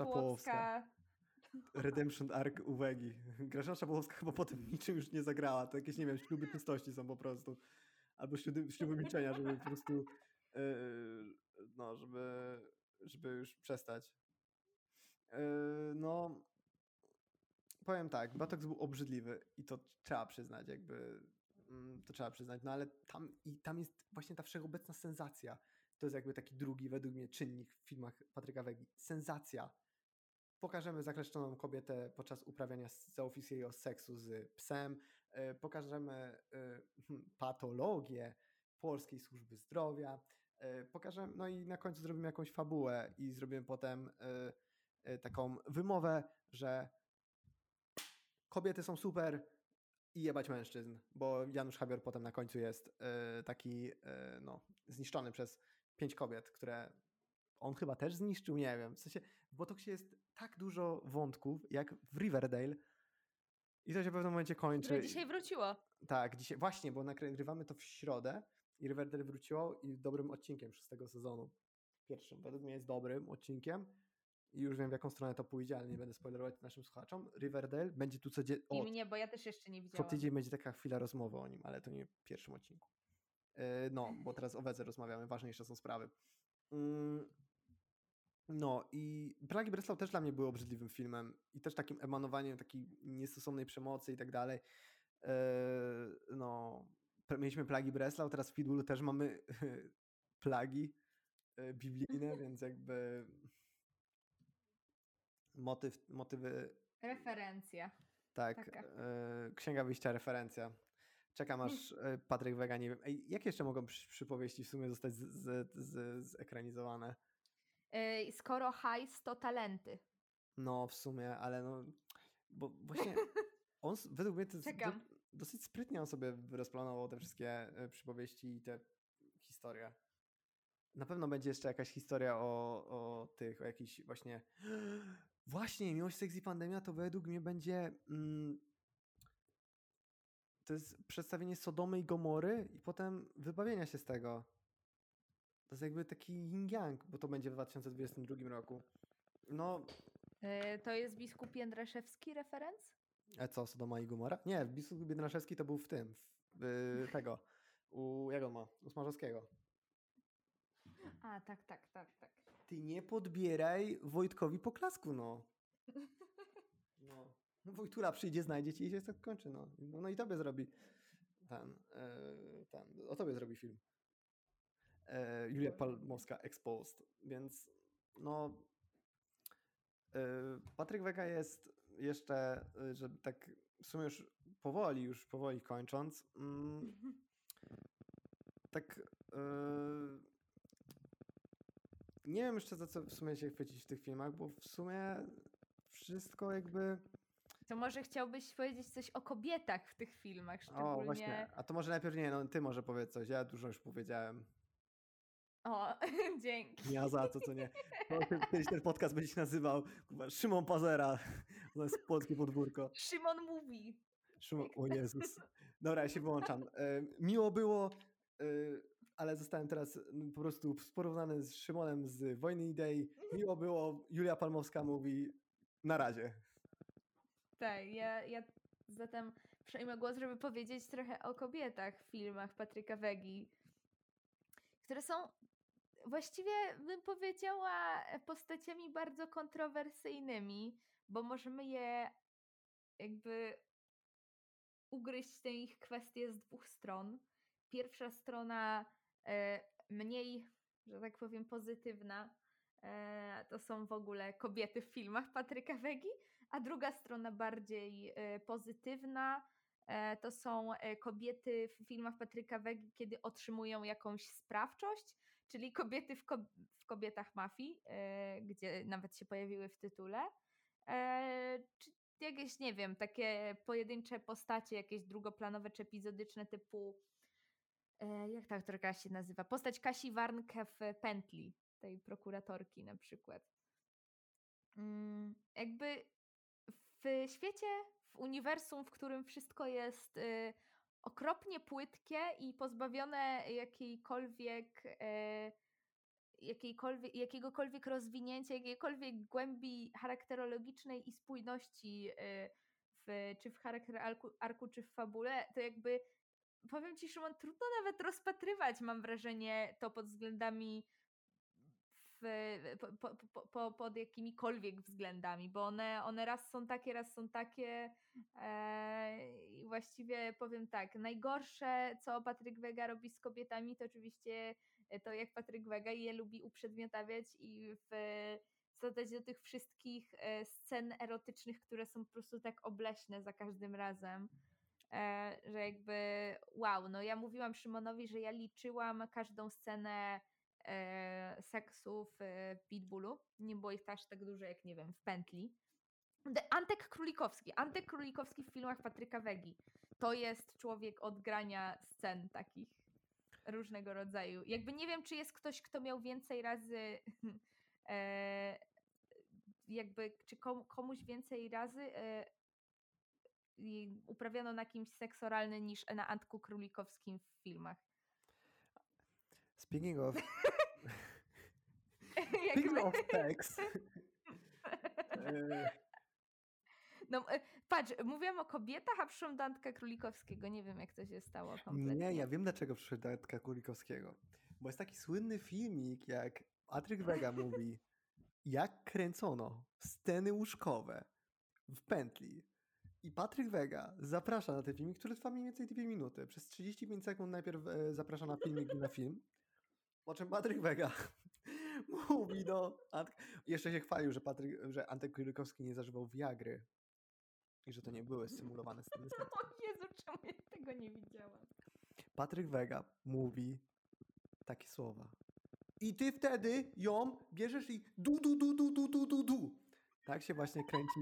Redemption Arc Uwegi. Grażyna Szabłowska chyba potem niczym już nie zagrała. To jakieś, nie wiem, śluby czystości są po prostu. Albo śluby, śluby milczenia, żeby po prostu yy, no, żeby, żeby już przestać. Yy, no, powiem tak, Botox był obrzydliwy i to trzeba przyznać, jakby mm, to trzeba przyznać, no ale tam, i tam jest właśnie ta wszechobecna sensacja. To jest jakby taki drugi, według mnie, czynnik w filmach Patryka Wegi. Sensacja pokażemy zakleszczoną kobietę podczas uprawiania zaoficjalnego seksu z psem, e, pokażemy e, hmm, patologię polskiej służby zdrowia, e, pokażemy, no i na końcu zrobimy jakąś fabułę i zrobimy potem taką wymowę, że kobiety są super i jebać mężczyzn, bo Janusz Habior potem na końcu jest e, taki e, no, zniszczony przez pięć kobiet, które on chyba też zniszczył, nie wiem. W sensie w Botoksie jest tak dużo wątków, jak w Riverdale i to się w pewnym momencie kończy. Które dzisiaj wróciło. Tak, dzisiaj, właśnie, bo nagrywamy to w środę i Riverdale wróciło i dobrym odcinkiem szóstego sezonu. Pierwszym, według mnie jest dobrym odcinkiem i już wiem w jaką stronę to pójdzie, ale nie będę spoilerować naszym słuchaczom. Riverdale będzie tu codziennie, I mnie, bo ja też jeszcze nie co widziałam. tydzień będzie taka chwila rozmowy o nim, ale to nie w pierwszym odcinku. Yy, No, bo teraz o Wedze rozmawiamy, ważniejsze są sprawy. Mm, No i Plagi Breslau też dla mnie był obrzydliwym filmem i też takim emanowaniem takiej niestosownej przemocy i tak dalej. Yy, No, mieliśmy Plagi Breslau, teraz w Pitbullu też mamy plagi yy, biblijne, więc jakby motyw, motywy Referencja. tak, Taka. e, księga wyjścia, referencja. Czekam aż e, Patryk Wega, nie wiem. Ej, jakie jeszcze mogą przy, przypowieści w sumie zostać z, z, z, zekranizowane? Y, Skoro hajs to talenty. No, w sumie, ale no, bo właśnie on według mnie to jest do, Czekam. dosyć sprytnie on sobie rozplanował te wszystkie e, przypowieści i te historie. Na pewno będzie jeszcze jakaś historia o, o tych, o jakichś właśnie. Właśnie, miłość, seks i pandemia to według mnie będzie. Mm, to jest przedstawienie Sodomy i Gomory i potem wybawienia się z tego. To jest jakby taki yin-yang, bo to będzie w 2022 roku. No, Y, To jest biskup Jędraszewski referenc? a co, Sodoma i Gomora? Nie, biskup Biedronaszewski to był w tym, w, y, tego, u, jak on ma, u Smarzowskiego. A, tak, tak, tak, tak. Ty nie podbieraj Wojtkowi poklasku, no. No. no Wojtura przyjdzie, znajdzie cię i się tak kończy, no. No, no i tobie zrobi ten, yy, ten, o tobie zrobi film. e, Julia Palmowska Exposed, więc no e, Patryk Wega jest jeszcze, e, żeby tak w sumie już powoli, już powoli kończąc, mm, tak e, nie wiem jeszcze za co w sumie się chwycić w tych filmach, bo w sumie wszystko jakby... To może chciałbyś powiedzieć coś o kobietach w tych filmach, O, szczególnie. właśnie. A to może najpierw nie, no ty może powiedz coś. Ja dużo już powiedziałem. O, dzięki. Ja za to, co nie. Kiedyś ten podcast będzie się nazywał kurwa, Szymon Pazera. To jest polskie podwórko. Szymon mówi. Szymon, o Jezus. Dobra, ja się wyłączam. E, miło było, e, ale zostałem teraz mm, po prostu porównany z Szymonem z Wojny Idei. Miło było, Julia Palmowska mówi na razie. Tak, ja, ja zatem przejmę głos, żeby powiedzieć trochę o kobietach w filmach Patryka Wegi, które są właściwie, bym powiedziała, postaciami bardzo kontrowersyjnymi, bo możemy je jakby ugryźć tę ich kwestię z dwóch stron. Pierwsza strona mniej, że tak powiem, pozytywna, e, to są w ogóle kobiety w filmach Patryka Wegi, a druga strona bardziej e, pozytywna e, to są e, kobiety w filmach Patryka Wegi, kiedy otrzymują jakąś sprawczość, czyli kobiety w, ko- w kobietach mafii, e, gdzie nawet się pojawiły w tytule. E, Czy jakieś, nie wiem, takie pojedyncze postacie, jakieś drugoplanowe czy epizodyczne typu e, jak ta aktorka się nazywa? Postać Kasi Warnke w Pętli, tej prokuratorki na przykład. Mm, Jakby w świecie, w uniwersum, w którym wszystko jest y, okropnie płytkie i pozbawione jakiejkolwiek, e, jakiejkolwiek, jakiegokolwiek rozwinięcia, jakiejkolwiek głębi charakterologicznej i spójności y, w, czy w charakter arku, arku, czy w fabule, to jakby powiem ci, Szymon, trudno nawet rozpatrywać, mam wrażenie, to pod względami w, po, po, po, po, pod jakimikolwiek względami, bo one, one raz są takie, raz są takie. E, I właściwie powiem tak, najgorsze, co Patryk Wega robi z kobietami, to oczywiście to, jak Patryk Wega je lubi uprzedmiotawiać i w, wsadzać do tych wszystkich e, scen erotycznych, które są po prostu tak obleśne za każdym razem. E, że jakby wow, no ja mówiłam Szymonowi, że ja liczyłam każdą scenę e, seksu w e, Pitbullu. Nie było ich aż tak dużo jak, nie wiem, w Pętli. Antek Królikowski. Antek Królikowski w filmach Patryka Wegi. To jest człowiek od grania scen takich różnego rodzaju. Jakby nie wiem, czy jest ktoś, kto miał więcej razy jakby, czy kom, komuś więcej razy uprawiano na kimś seks oralny niż na Antku Królikowskim w filmach. Speaking of, speaking of sex, No, e, patrz, mówiłam o kobietach, a przyszłam do Antka Królikowskiego. Nie wiem, jak to się stało kompletnie. Nie, ja wiem dlaczego przyszedł do Edka Kulikowskiego. Bo jest taki słynny filmik, jak Patryk Wega mówi, jak kręcono sceny łóżkowe w pętli. I Patryk Wega zaprasza na ten filmik, który trwa mniej więcej 2 minuty. Przez 35 sekund najpierw e, zaprasza na filmik na film. Po czym Patryk Wega mówi do. Antka. Jeszcze się chwalił, że, Patryk, że Antek Kurykowski nie zażywał Viagry. I że to nie były symulowane sceny. O Jezu, czemu ja tego nie widziałam? Patryk Wega mówi takie słowa. I ty wtedy ją bierzesz i du, du, du, du, du, du, du, du. Tak się właśnie kręci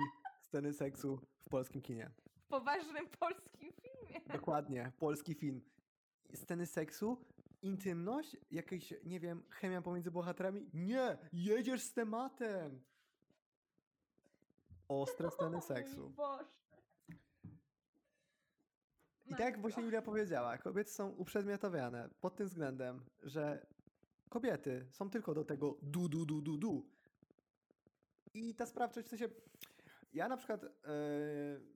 sceny seksu w polskim kinie. W poważnym polskim filmie. Dokładnie, polski film. Sceny seksu, intymność, jakaś, nie wiem, chemia pomiędzy bohaterami. Nie, jedziesz z tematem. Ostre sceny seksu. Boże. I tak jak właśnie Julia powiedziała, kobiety są uprzedmiotowiane pod tym względem, że kobiety są tylko do tego du, du, du, du, du. I ta sprawczość w sensie. Ja na przykład e,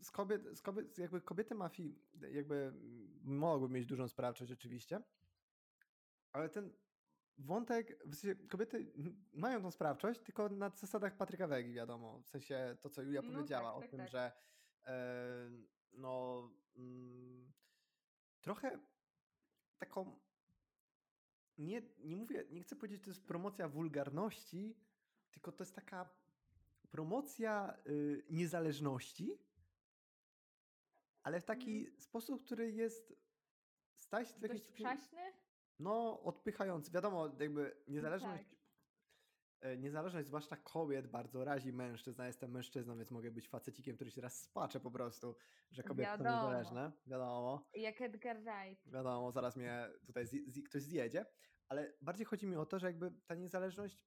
z kobiet, z kobiet, jakby kobiety mafii, jakby mogły mieć dużą sprawczość oczywiście, ale ten wątek, w sensie kobiety mają tą sprawczość, tylko na zasadach Patryka Wegi, wiadomo, w sensie to, co Julia No powiedziała tak, o tak, tym, tak. że e, no mm, trochę taką nie, nie mówię, nie chcę powiedzieć, że to jest promocja wulgarności, tylko to jest taka promocja y, niezależności, ale w taki Mhm. sposób, który jest się w jakiś przaśny? no, odpychający. Wiadomo, jakby No niezależność, tak. e, niezależność zwłaszcza kobiet bardzo razi mężczyzn. Ja jestem mężczyzną, więc mogę być facecikiem, który się raz spacze po prostu, że kobiety są niezależne. Wiadomo. Jak Edgar Wright. Wiadomo, zaraz mnie tutaj zje, zje, ktoś zjedzie, ale bardziej chodzi mi o to, że jakby ta niezależność,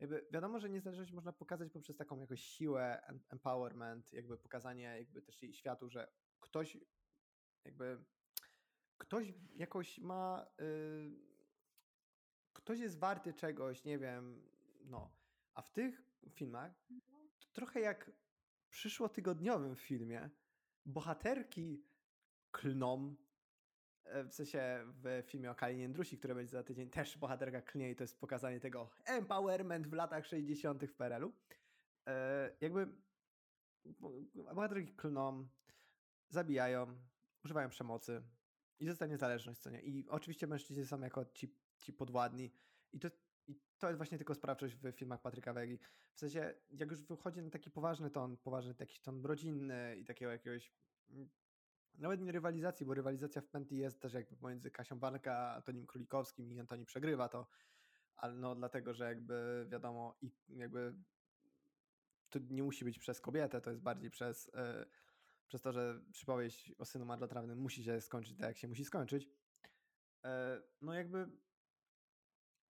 jakby wiadomo, że niezależność można pokazać poprzez taką jakoś siłę, em- empowerment, jakby pokazanie jakby też światu, że ktoś jakby ktoś jakoś ma y, ktoś jest warty czegoś, nie wiem, no. A w tych filmach to trochę jak w przyszłotygodniowym filmie bohaterki klną W sensie w filmie o Kalinie Jędrusi, który będzie za tydzień, też bohaterka klnie i to jest pokazanie tego empowerment w latach 60. w PRL-u. E, jakby bo- bohaterki klną, zabijają, używają przemocy i zostanie niezależność, co nie? I oczywiście mężczyźni są jako ci, ci podwładni i to, i to jest właśnie tylko sprawczość w filmach Patryka Wegi. W sensie, jak już wychodzi na taki poważny ton, poważny jakiś ton rodzinny i takiego jakiegoś nawet nie rywalizacji, bo rywalizacja w Pętli jest też jakby pomiędzy Kasią Barnka a Antonim Królikowskim i Antoni przegrywa to, ale no dlatego, że jakby wiadomo i jakby to nie musi być przez kobietę, to jest bardziej przez, e, przez to, że przypowieść o synu marnotrawnym musi się skończyć tak, jak się musi skończyć. E, no jakby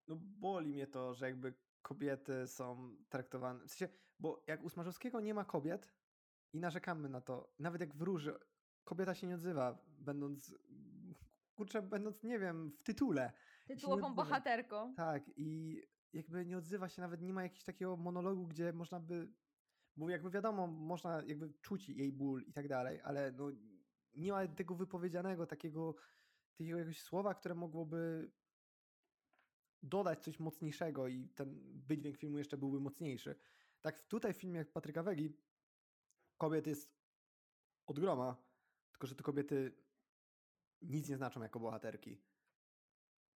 no boli mnie to, że jakby kobiety są traktowane, w sensie, bo jak u Smarzowskiego nie ma kobiet i narzekamy na to, nawet jak w Róży kobieta się nie odzywa, będąc, kurczę, będąc, nie wiem, w tytule. Tytułową bohaterką. Tak, i jakby nie odzywa się, nawet nie ma jakiegoś takiego monologu, gdzie można by, bo jakby wiadomo, można jakby czuć jej ból i tak dalej, ale no nie ma tego wypowiedzianego, takiego, takiego jakiegoś słowa, które mogłoby dodać coś mocniejszego i ten wydźwięk filmu jeszcze byłby mocniejszy. Tak tutaj w filmie Patryka Wegi kobiet jest od groma, tylko że te kobiety nic nie znaczą jako bohaterki.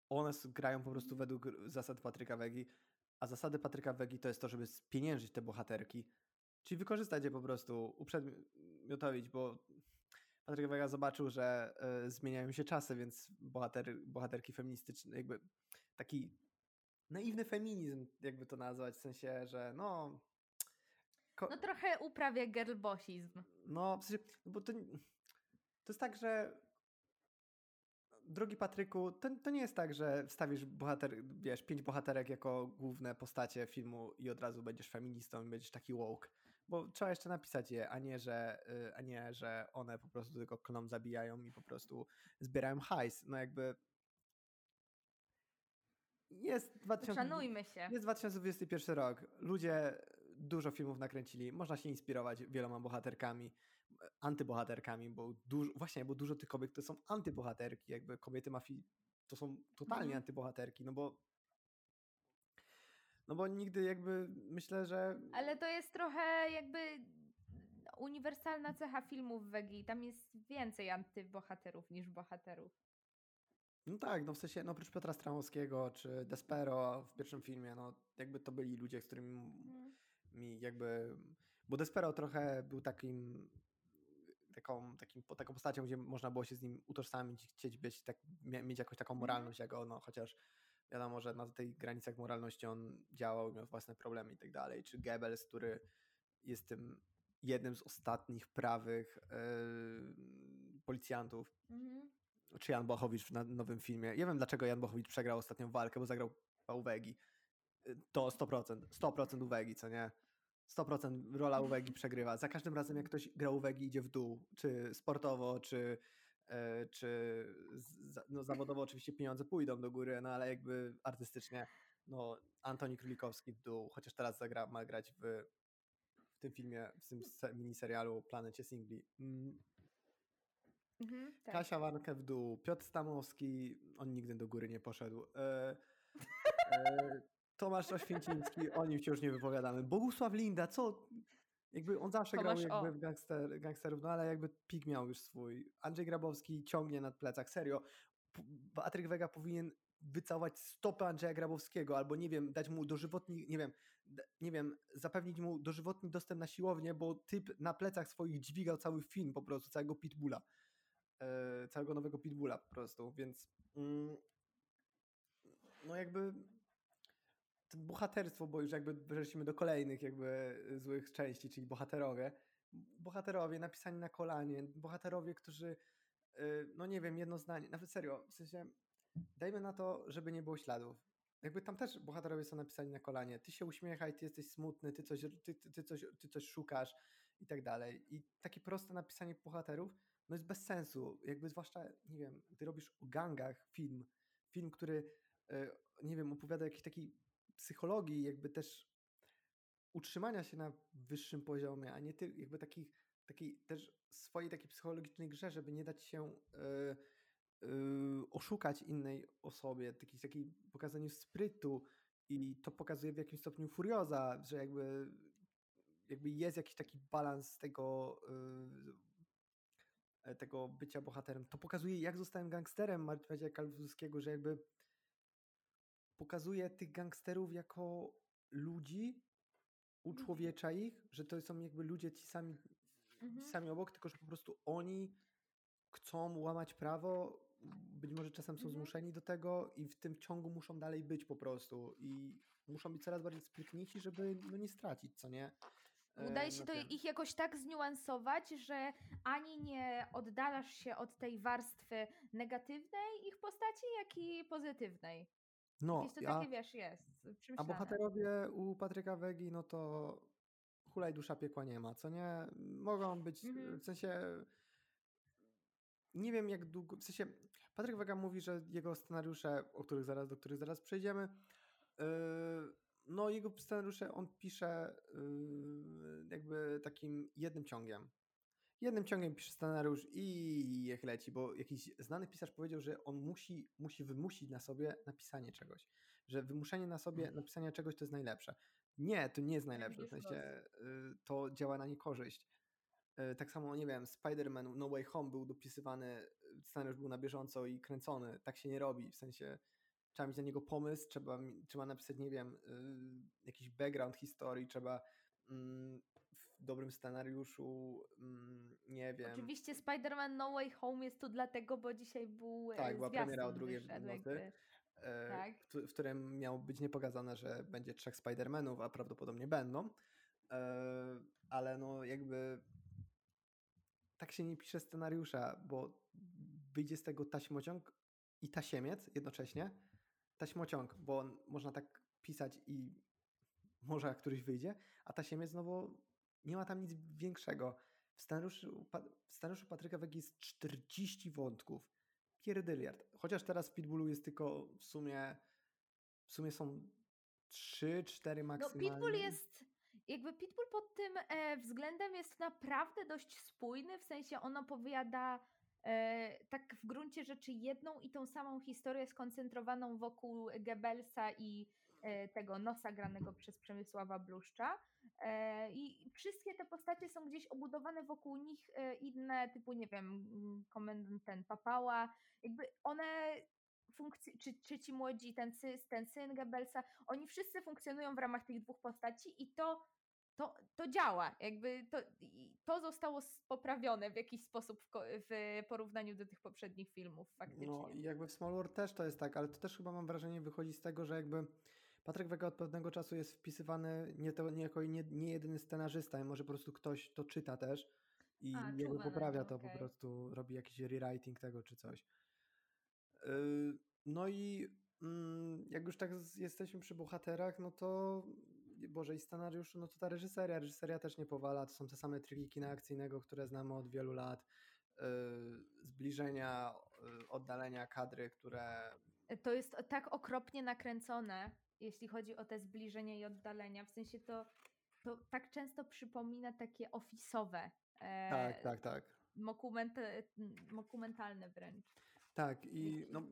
One grają po prostu według r- zasad Patryka Wegi, a zasady Patryka Wegi to jest to, żeby spieniężyć te bohaterki, czyli wykorzystać je po prostu, uprzedmiotowić, bo Patryk Wega zobaczył, że e, zmieniają się czasy, więc bohater, bohaterki feministyczne, jakby taki naiwny feminizm, jakby to nazwać, w sensie, że no... ko- No trochę uprawia girlbossizm. no, w sensie, no bo to, to jest tak, że drogi Patryku, to, to nie jest tak, że wstawisz bohater, wiesz, pięć bohaterek jako główne postacie filmu i od razu będziesz feministą i będziesz taki woke. Bo trzeba jeszcze napisać je, a nie, że, y, a nie, że one po prostu tylko klon zabijają i po prostu zbierają hajs. No jakby jest 2000, Szanujmy się. jest 2021 rok. Ludzie dużo filmów nakręcili. Można się inspirować wieloma bohaterkami, antybohaterkami, bo dużo, właśnie, bo dużo tych kobiet to są antybohaterki. Jakby kobiety mafii to są totalnie Mhm. antybohaterki, no bo no bo nigdy jakby myślę, że Ale to jest trochę jakby uniwersalna cecha filmów Wegi. Tam jest więcej antybohaterów niż bohaterów. no tak, no w sensie, no oprócz Piotra Stramowskiego czy Despero w pierwszym filmie, no jakby to byli ludzie, z którymi Mhm. mi jakby. Bo Despero trochę był takim. Taką, takim, taką postacią, gdzie można było się z nim utożsamić chcieć być, tak, mieć jakąś taką Mhm. moralność jak ono, chociaż wiadomo, że na tej granicach moralności on działał, miał własne problemy i tak dalej. Czy Goebbels, który jest tym jednym z ostatnich prawych yy, policjantów, Mhm. czy Jan Bochowicz na nowym filmie. Ja wiem, dlaczego Jan Bochowicz przegrał ostatnią walkę, bo zagrał Uwegi. To 100%, 100% Uwegi, co nie? 100% rola Uwegi przegrywa. Za każdym razem, jak ktoś gra Uwegi, idzie w dół, czy sportowo, czy, e, czy no, zawodowo oczywiście pieniądze pójdą do góry, no ale jakby artystycznie, no Antoni Królikowski w dół, chociaż teraz zagra, ma grać w, w tym filmie, w tym se- miniserialu Planecie Singli. Mm, Mhm. Tak. Kasia Warnke w dół, Piotr Stamowski, on nigdy do góry nie poszedł. E, e, Tomasz Oświęcimski, o nim się już nie wypowiadamy. Bogusław Linda, co? Jakby on zawsze Tomasz grał jakby O. w gangster, gangsterów, no ale jakby pik miał już swój. Andrzej Grabowski ciągnie na plecach, serio. Patryk Wega powinien wycałować stopę Andrzeja Grabowskiego, albo nie wiem, dać mu dożywotni, nie wiem, nie wiem, zapewnić mu dożywotni dostęp na siłownię, bo typ na plecach swoich dźwigał cały film po prostu, całego Pitbulla. E, całego nowego Pitbulla po prostu, więc mm, no jakby bohaterstwo, bo już jakby przeszliśmy do kolejnych jakby złych części, czyli bohaterowie. Bohaterowie napisani na kolanie, bohaterowie, którzy y, no nie wiem, jedno zdanie, nawet serio, w sensie dajmy na to, żeby nie było śladów. Jakby tam też bohaterowie są napisani na kolanie. Ty się uśmiechaj, ty jesteś smutny, ty coś, ty, ty, ty coś, ty coś szukasz i tak dalej. I takie proste napisanie bohaterów, no jest bez sensu. Jakby zwłaszcza, nie wiem, ty robisz o gangach film, film, który, y, nie wiem, opowiada o jakiejś takiej psychologii, jakby też utrzymania się na wyższym poziomie, a nie ty, jakby takich, takiej też swojej takiej psychologicznej grze, żeby nie dać się y, y, oszukać innej osobie, takiej, takiej pokazaniu sprytu i to pokazuje w jakimś stopniu furioza, że jakby, jakby jest jakiś taki balans tego y, tego bycia bohaterem. To pokazuje, jak zostałem gangsterem Marcina Kalwuskiego, że jakby pokazuje tych gangsterów jako ludzi, uczłowiecza ich, że to są jakby ludzie ci sami, ci Mhm. sami obok, tylko że po prostu oni chcą łamać prawo, być może czasem są Mhm. zmuszeni do tego i w tym ciągu muszą dalej być po prostu i muszą być coraz bardziej sprytniejsi, żeby no nie stracić, co nie? E, Udaje się na to ich jakoś tak zniuansować, że ani nie oddalasz się od tej warstwy negatywnej ich postaci, jak i pozytywnej. No, Jakieś to a, takie, wiesz, jest a przemyślane. bohaterowie u Patryka Wegi, no to hulaj dusza piekła nie ma, co nie? Mogą być, Mhm. w sensie nie wiem jak długo, w sensie Patryk Wega mówi, że jego scenariusze, o których zaraz, do których zaraz przejdziemy, yy, no jego scenariusze on pisze yy, jakby takim jednym ciągiem. Jednym ciągiem pisze scenariusz i jak leci, bo jakiś znany pisarz powiedział, że on musi, musi wymusić na sobie napisanie czegoś. Że wymuszenie na sobie napisania czegoś to jest najlepsze. Nie, to nie jest najlepsze. W sensie y, to działa na niekorzyść. Y, Tak samo, nie wiem, Spider-Man No Way Home był dopisywany, y, scenariusz był na bieżąco i kręcony. Tak się nie robi. W sensie trzeba mieć na niego pomysł, trzeba, trzeba napisać, nie wiem, jakiś background historii, trzeba mm, dobrym scenariuszu, mm, nie wiem. Oczywiście Spider-Man No Way Home jest tu dlatego, bo dzisiaj był e, Tak, była premiera o drugiej nocy. e, tak. w którym miało być niepokazane, że będzie trzech Spider-Manów, a prawdopodobnie będą. E, ale no jakby tak się nie pisze scenariusza, bo wyjdzie z tego taśmociąg i tasiemiec jednocześnie. Taśmociąg, bo można tak pisać i może któryś wyjdzie, a tasiemiec znowu nie ma tam nic większego. W scenariuszu, w scenariuszu Patryka Wegi jest 40 wątków. Pierdyliard. Chociaż teraz w Pitbullu jest tylko w sumie w sumie są 3-4 No maksymalnie. Pitbull jest, jakby Pitbull pod tym e, względem jest naprawdę dość spójny, w sensie on opowiada e, tak w gruncie rzeczy jedną i tą samą historię skoncentrowaną wokół Goebbelsa i e, tego nosa granego przez Przemysława Bluszcza. E, I wszystkie te postacie są gdzieś obudowane wokół nich e, inne, typu, nie wiem, mm, komendant ten Papała, jakby one czy, czy ci młodzi, ten, ten syn Goebbelsa, oni wszyscy funkcjonują w ramach tych dwóch postaci i to, to, to działa. Jakby to, to zostało poprawione w jakiś sposób w, w porównaniu do tych poprzednich filmów faktycznie. No i jakby w Small World też to jest tak, ale to też chyba mam wrażenie wychodzi z tego, że jakby Patryk Wega od pewnego czasu jest wpisywany nie, to, nie jako nie, nie jedyny scenarzysta, i może po prostu ktoś to czyta też i A, jakby nad poprawia to po okej. prostu, robi jakiś rewriting tego czy coś. Yy, No i mm, jak już tak jesteśmy przy bohaterach, no to Boże i scenariuszu, no to ta reżyseria, reżyseria też nie powala, to są te same triki kina akcyjnego, które znamy od wielu lat, yy, zbliżenia, yy, oddalenia kadry, które To jest tak okropnie nakręcone, jeśli chodzi o te zbliżenia i oddalenia. W sensie to, to tak często przypomina takie ofisowe. E, tak, tak, tak. Mokument, mokumentalne wręcz. Tak, i no,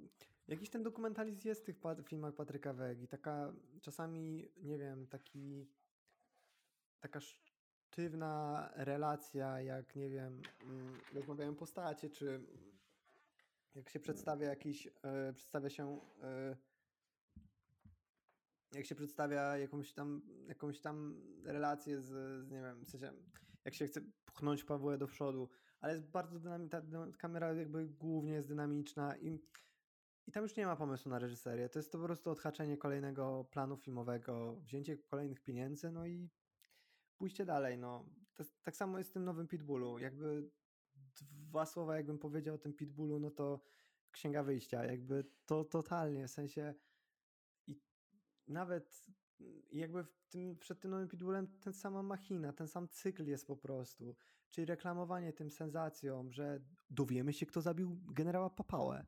jakiś ten dokumentalizm jest w tych pat- filmach Patryka Wegi. Taka czasami, nie wiem, taki taka sztywna relacja, jak nie wiem, mm, rozmawiają postacie, czy jak się przedstawia jakiś, e, przedstawia się, e, jak się przedstawia jakąś tam, jakąś tam relację z, z, nie wiem, w sensie, jak się chce pchnąć Pawłę do przodu, ale jest bardzo dynamiczna, kamera jakby głównie jest dynamiczna i, i tam już nie ma pomysłu na reżyserię, to jest to po prostu odhaczenie kolejnego planu filmowego, wzięcie kolejnych pieniędzy, no i pójście dalej, no. To, tak samo jest z tym nowym Pitbullu, jakby dwa słowa jakbym powiedział o tym Pitbullu, no to księga wyjścia, jakby to totalnie, w sensie nawet jakby w tym, przed tym nowym Pitbullem ten sama machina, ten sam cykl jest po prostu, czyli reklamowanie tym sensacją, że dowiemy się, kto zabił generała Papałę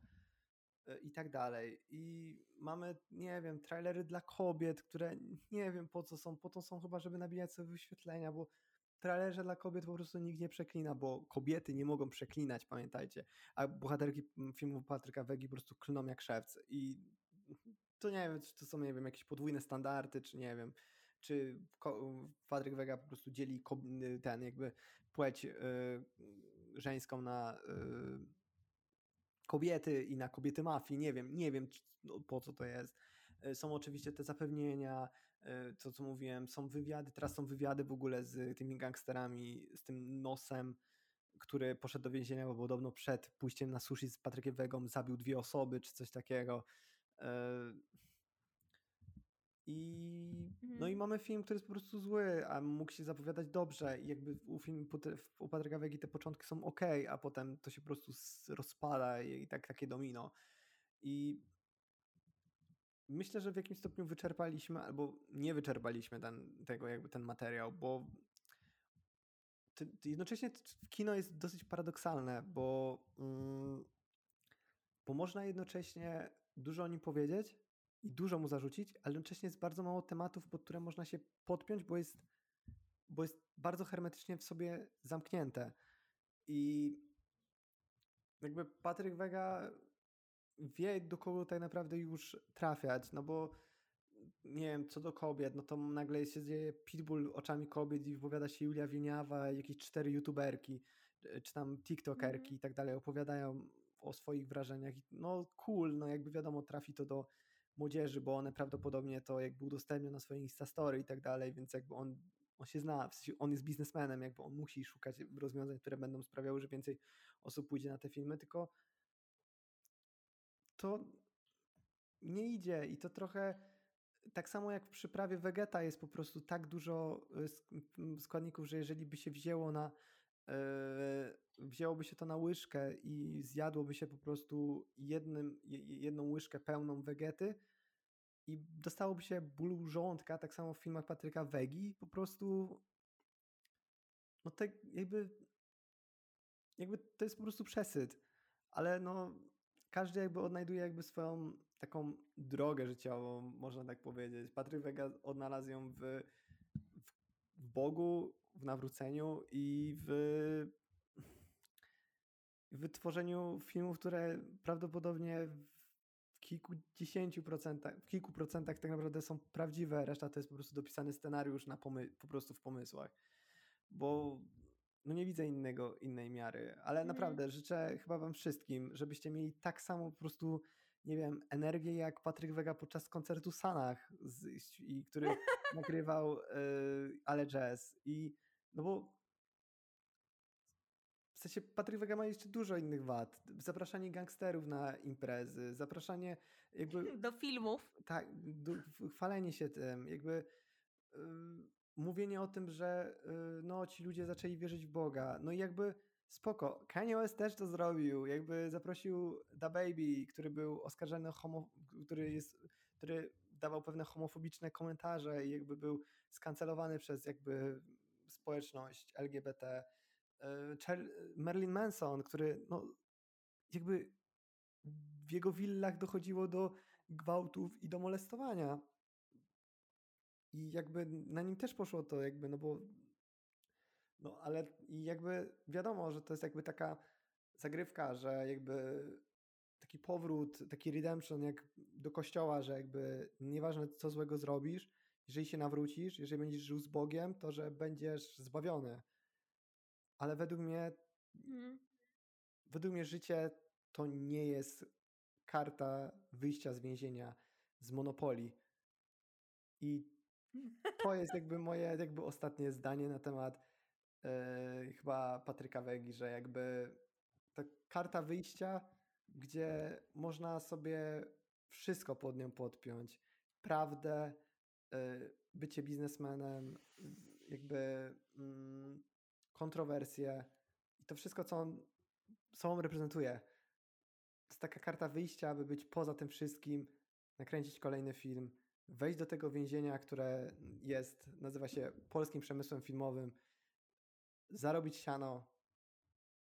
e, i tak dalej. I mamy, nie wiem, trailery dla kobiet, które nie wiem po co są, po to są chyba, żeby nabijać sobie wyświetlenia, bo trailerze dla kobiet po prostu nikt nie przeklina, bo kobiety nie mogą przeklinać, pamiętajcie. A bohaterki filmu Patryka Wegi po prostu klną jak szewc. I to nie wiem, czy to są, nie wiem, jakieś podwójne standardy, czy nie wiem, czy Patryk Wega po prostu dzieli ten jakby płeć yy, żeńską na yy, kobiety i na kobiety mafii, nie wiem, nie wiem no, po co to jest. Y, są oczywiście te zapewnienia, Y, to co mówiłem, są wywiady, teraz są wywiady w ogóle z tymi gangsterami, z tym nosem, który poszedł do więzienia, bo podobno przed pójściem na sushi z Patrykiem Wegą zabił dwie osoby, czy coś takiego. I, mhm. No i mamy film, który jest po prostu zły, a mógł się zapowiadać dobrze. I jakby u filmu u Patryka Wegi te początki są ok, a potem to się po prostu rozpada i tak takie domino. I myślę, że w jakimś stopniu wyczerpaliśmy albo nie wyczerpaliśmy ten, tego jakby ten materiał, bo jednocześnie kino jest dosyć paradoksalne, bo, mm, bo można jednocześnie dużo o nim powiedzieć i dużo mu zarzucić, ale jednocześnie jest bardzo mało tematów, pod które można się podpiąć, bo jest, bo jest bardzo hermetycznie w sobie zamknięte. I jakby Patryk Wega wie, do kogo tak naprawdę już trafiać, no bo nie wiem, co do kobiet, no to nagle się dzieje Pitbull oczami kobiet i wypowiada się Julia Wieniawa, jakieś cztery youtuberki, e, czy tam tiktokerki mm. i tak dalej, opowiadają o swoich wrażeniach. No cool, no jakby wiadomo, trafi to do młodzieży, bo one prawdopodobnie to jakby udostępnią na swoje Instastory i tak dalej, więc jakby on, on się zna, w sensie on jest biznesmenem, jakby on musi szukać rozwiązań, które będą sprawiały, że więcej osób pójdzie na te filmy, tylko to nie idzie i to trochę tak samo jak w przyprawie Vegeta jest po prostu tak dużo y, składników, że jeżeli by się wzięło na yy, wzięłoby się to na łyżkę i zjadłoby się po prostu jednym, jedną łyżkę pełną wegety i dostałoby się bólu żołądka, tak samo w filmach Patryka Wegi, po prostu no tak jakby jakby to jest po prostu przesyt, ale no każdy jakby odnajduje jakby swoją taką drogę życiową, można tak powiedzieć. Patryk Wega odnalazł ją w, w, Bogu, w nawróceniu i w wytworzeniu filmów, które prawdopodobnie w kilkudziesięciu procentach, w kilku procentach tak naprawdę są prawdziwe, reszta to jest po prostu dopisany scenariusz na pomy- po prostu w pomysłach. Bo no nie widzę innego, innej miary, ale mm. naprawdę życzę chyba wam wszystkim, żebyście mieli tak samo po prostu, nie wiem, energię jak Patryk Wega podczas koncertu Sanach, z, i, który nagrywał y, Ale Jazz i no bo sensie Patryk Wega ma jeszcze dużo innych wad. Zapraszanie gangsterów na imprezy, zapraszanie jakby... Do filmów. Tak, do, chwalenie się tym, jakby... Y, mówienie o tym, że y, no ci ludzie zaczęli wierzyć w Boga. No i jakby spoko. Kanye West też to zrobił. Jakby zaprosił Da Baby, który był oskarżony homo, który jest, który dawał pewne homofobiczne komentarze i jakby był skancelowany przez jakby społeczność LGBT. Y, Marilyn Manson, który no jakby w jego willach dochodziło do gwałtów i do molestowania. I jakby na nim też poszło to jakby, no bo no ale i jakby wiadomo, że to jest jakby taka zagrywka, że jakby taki powrót, taki redemption jak do kościoła, że jakby nieważne co złego zrobisz, jeżeli się nawrócisz, jeżeli będziesz żył z Bogiem, to że będziesz zbawiony. Ale według mnie mm. według mnie życie to nie jest karta wyjścia z więzienia z Monopolii. I to jest jakby moje jakby ostatnie zdanie na temat e, chyba Patryka Wegi, że jakby ta karta wyjścia, gdzie można sobie wszystko pod nią podpiąć. Prawdę, e, bycie biznesmenem, jakby mm, kontrowersje i to wszystko, co on sobą reprezentuje. To jest taka karta wyjścia, aby być poza tym wszystkim, nakręcić kolejny film, wejść do tego więzienia, które jest, nazywa się polskim przemysłem filmowym, zarobić siano,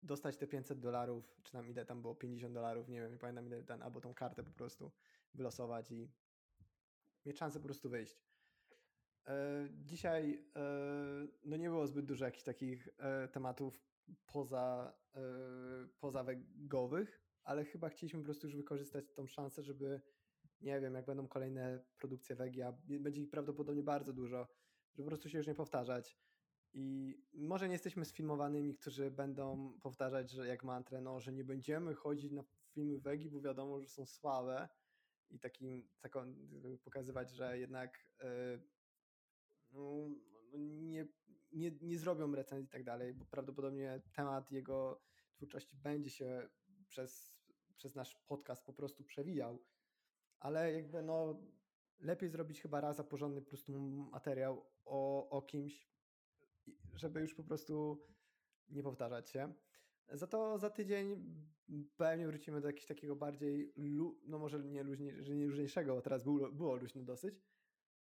dostać te 500 dolarów, czy tam ile tam było, 50 dolarów, nie wiem, nie pamiętam ile ten, albo tą kartę po prostu wylosować i mieć szansę po prostu wyjść. E, dzisiaj e, no nie było zbyt dużo jakichś takich e, tematów poza, poza wegowych, ale chyba chcieliśmy po prostu już wykorzystać tą szansę, żeby nie wiem, jak będą kolejne produkcje wegi, a będzie ich prawdopodobnie bardzo dużo, żeby po prostu się już nie powtarzać. I może nie jesteśmy sfilmowanymi, którzy będą powtarzać, że jak mantrę, no, że nie będziemy chodzić na filmy wegi, bo wiadomo, że są słabe i takim, taką pokazywać, że jednak nie, nie, nie zrobią recenzji i tak dalej, bo prawdopodobnie temat jego twórczości będzie się przez, przez nasz podcast po prostu przewijał, ale jakby no lepiej zrobić chyba raz za porządny po prostu materiał o, o kimś, żeby już po prostu nie powtarzać się. Za to za tydzień pewnie wrócimy do jakiegoś takiego bardziej, no może nie, luźniej, nie luźniejszego, bo teraz było, było luźno dosyć,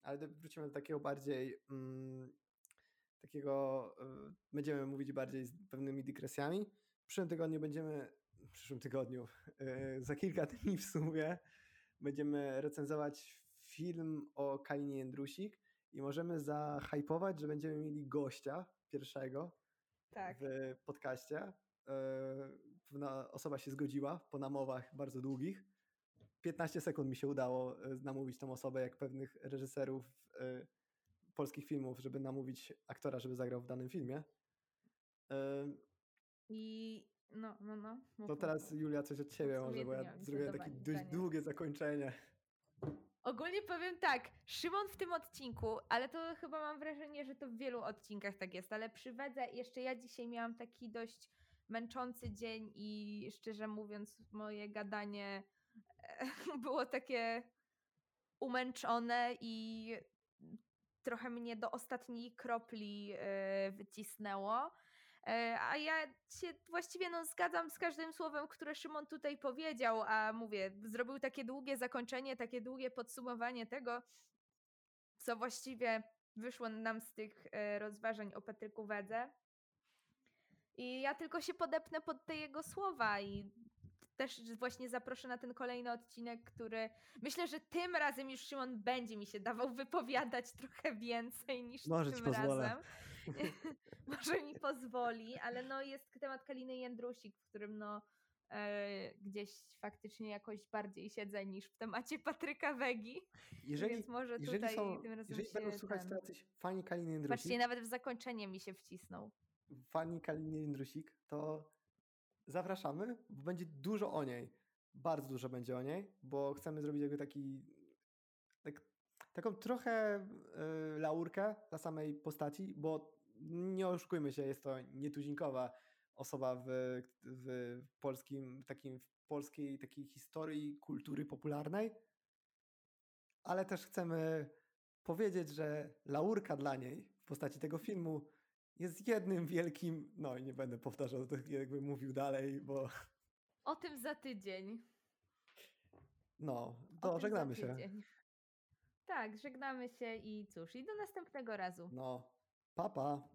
ale wrócimy do takiego bardziej mm, takiego, y, będziemy mówić bardziej z pewnymi dygresjami. W przyszłym tygodniu będziemy, w przyszłym tygodniu, y, za kilka dni w sumie, będziemy recenzować film o Kalinie Jędrusik i możemy zahypować, że będziemy mieli gościa pierwszego tak. w podcaście. E, pewna osoba się zgodziła po namowach bardzo długich. 15 sekund mi się udało e, namówić tą osobę, jak pewnych reżyserów e, polskich filmów, żeby namówić aktora, żeby zagrał w danym filmie. I no, no, no. To teraz Julia coś od ciebie może, bo ja zrobiłem takie dość długie zakończenie. Ogólnie powiem tak, Szymon w tym odcinku, ale to chyba mam wrażenie, że to w wielu odcinkach tak jest, ale przy Wedze jeszcze ja dzisiaj miałam taki dość męczący dzień i szczerze mówiąc moje gadanie było takie umęczone i trochę mnie do ostatniej kropli e, wycisnęło. E, a ja się właściwie no, zgadzam z każdym słowem, które Szymon tutaj powiedział, a mówię, zrobił takie długie zakończenie, takie długie podsumowanie tego, co właściwie wyszło nam z tych e, rozważań o Patryku Wedze. I ja tylko się podepnę pod te jego słowa i też właśnie zaproszę na ten kolejny odcinek, który myślę, że tym razem już Szymon będzie mi się dawał wypowiadać trochę więcej niż Może tym razem. Może mi pozwoli, ale no jest temat Kaliny Jędrusik, w którym no e, gdzieś faktycznie jakoś bardziej siedzę niż w temacie Patryka Wegi. Jeżeli, więc może jeżeli tutaj są, tym razem jeżeli będą słuchać ten... jacyś fani Kaliny Jędrusik. Patrzcie, nawet w zakończenie mi się wcisnął. Fani Kaliny Jędrusik, to zapraszamy, bo będzie dużo o niej. Bardzo dużo będzie o niej, bo chcemy zrobić jakby taki tak, taką trochę y, laurkę dla samej postaci, bo nie oszukujmy się, jest to nietuzinkowa osoba w, w polskim, takim w polskiej takiej historii kultury popularnej, ale też chcemy powiedzieć, że laurka dla niej w postaci tego filmu jest jednym wielkim, no i nie będę powtarzał, to jakby mówił dalej, bo... O tym za tydzień. No, to żegnamy się. Tak, żegnamy się i cóż, i do następnego razu. No, papa. Pa.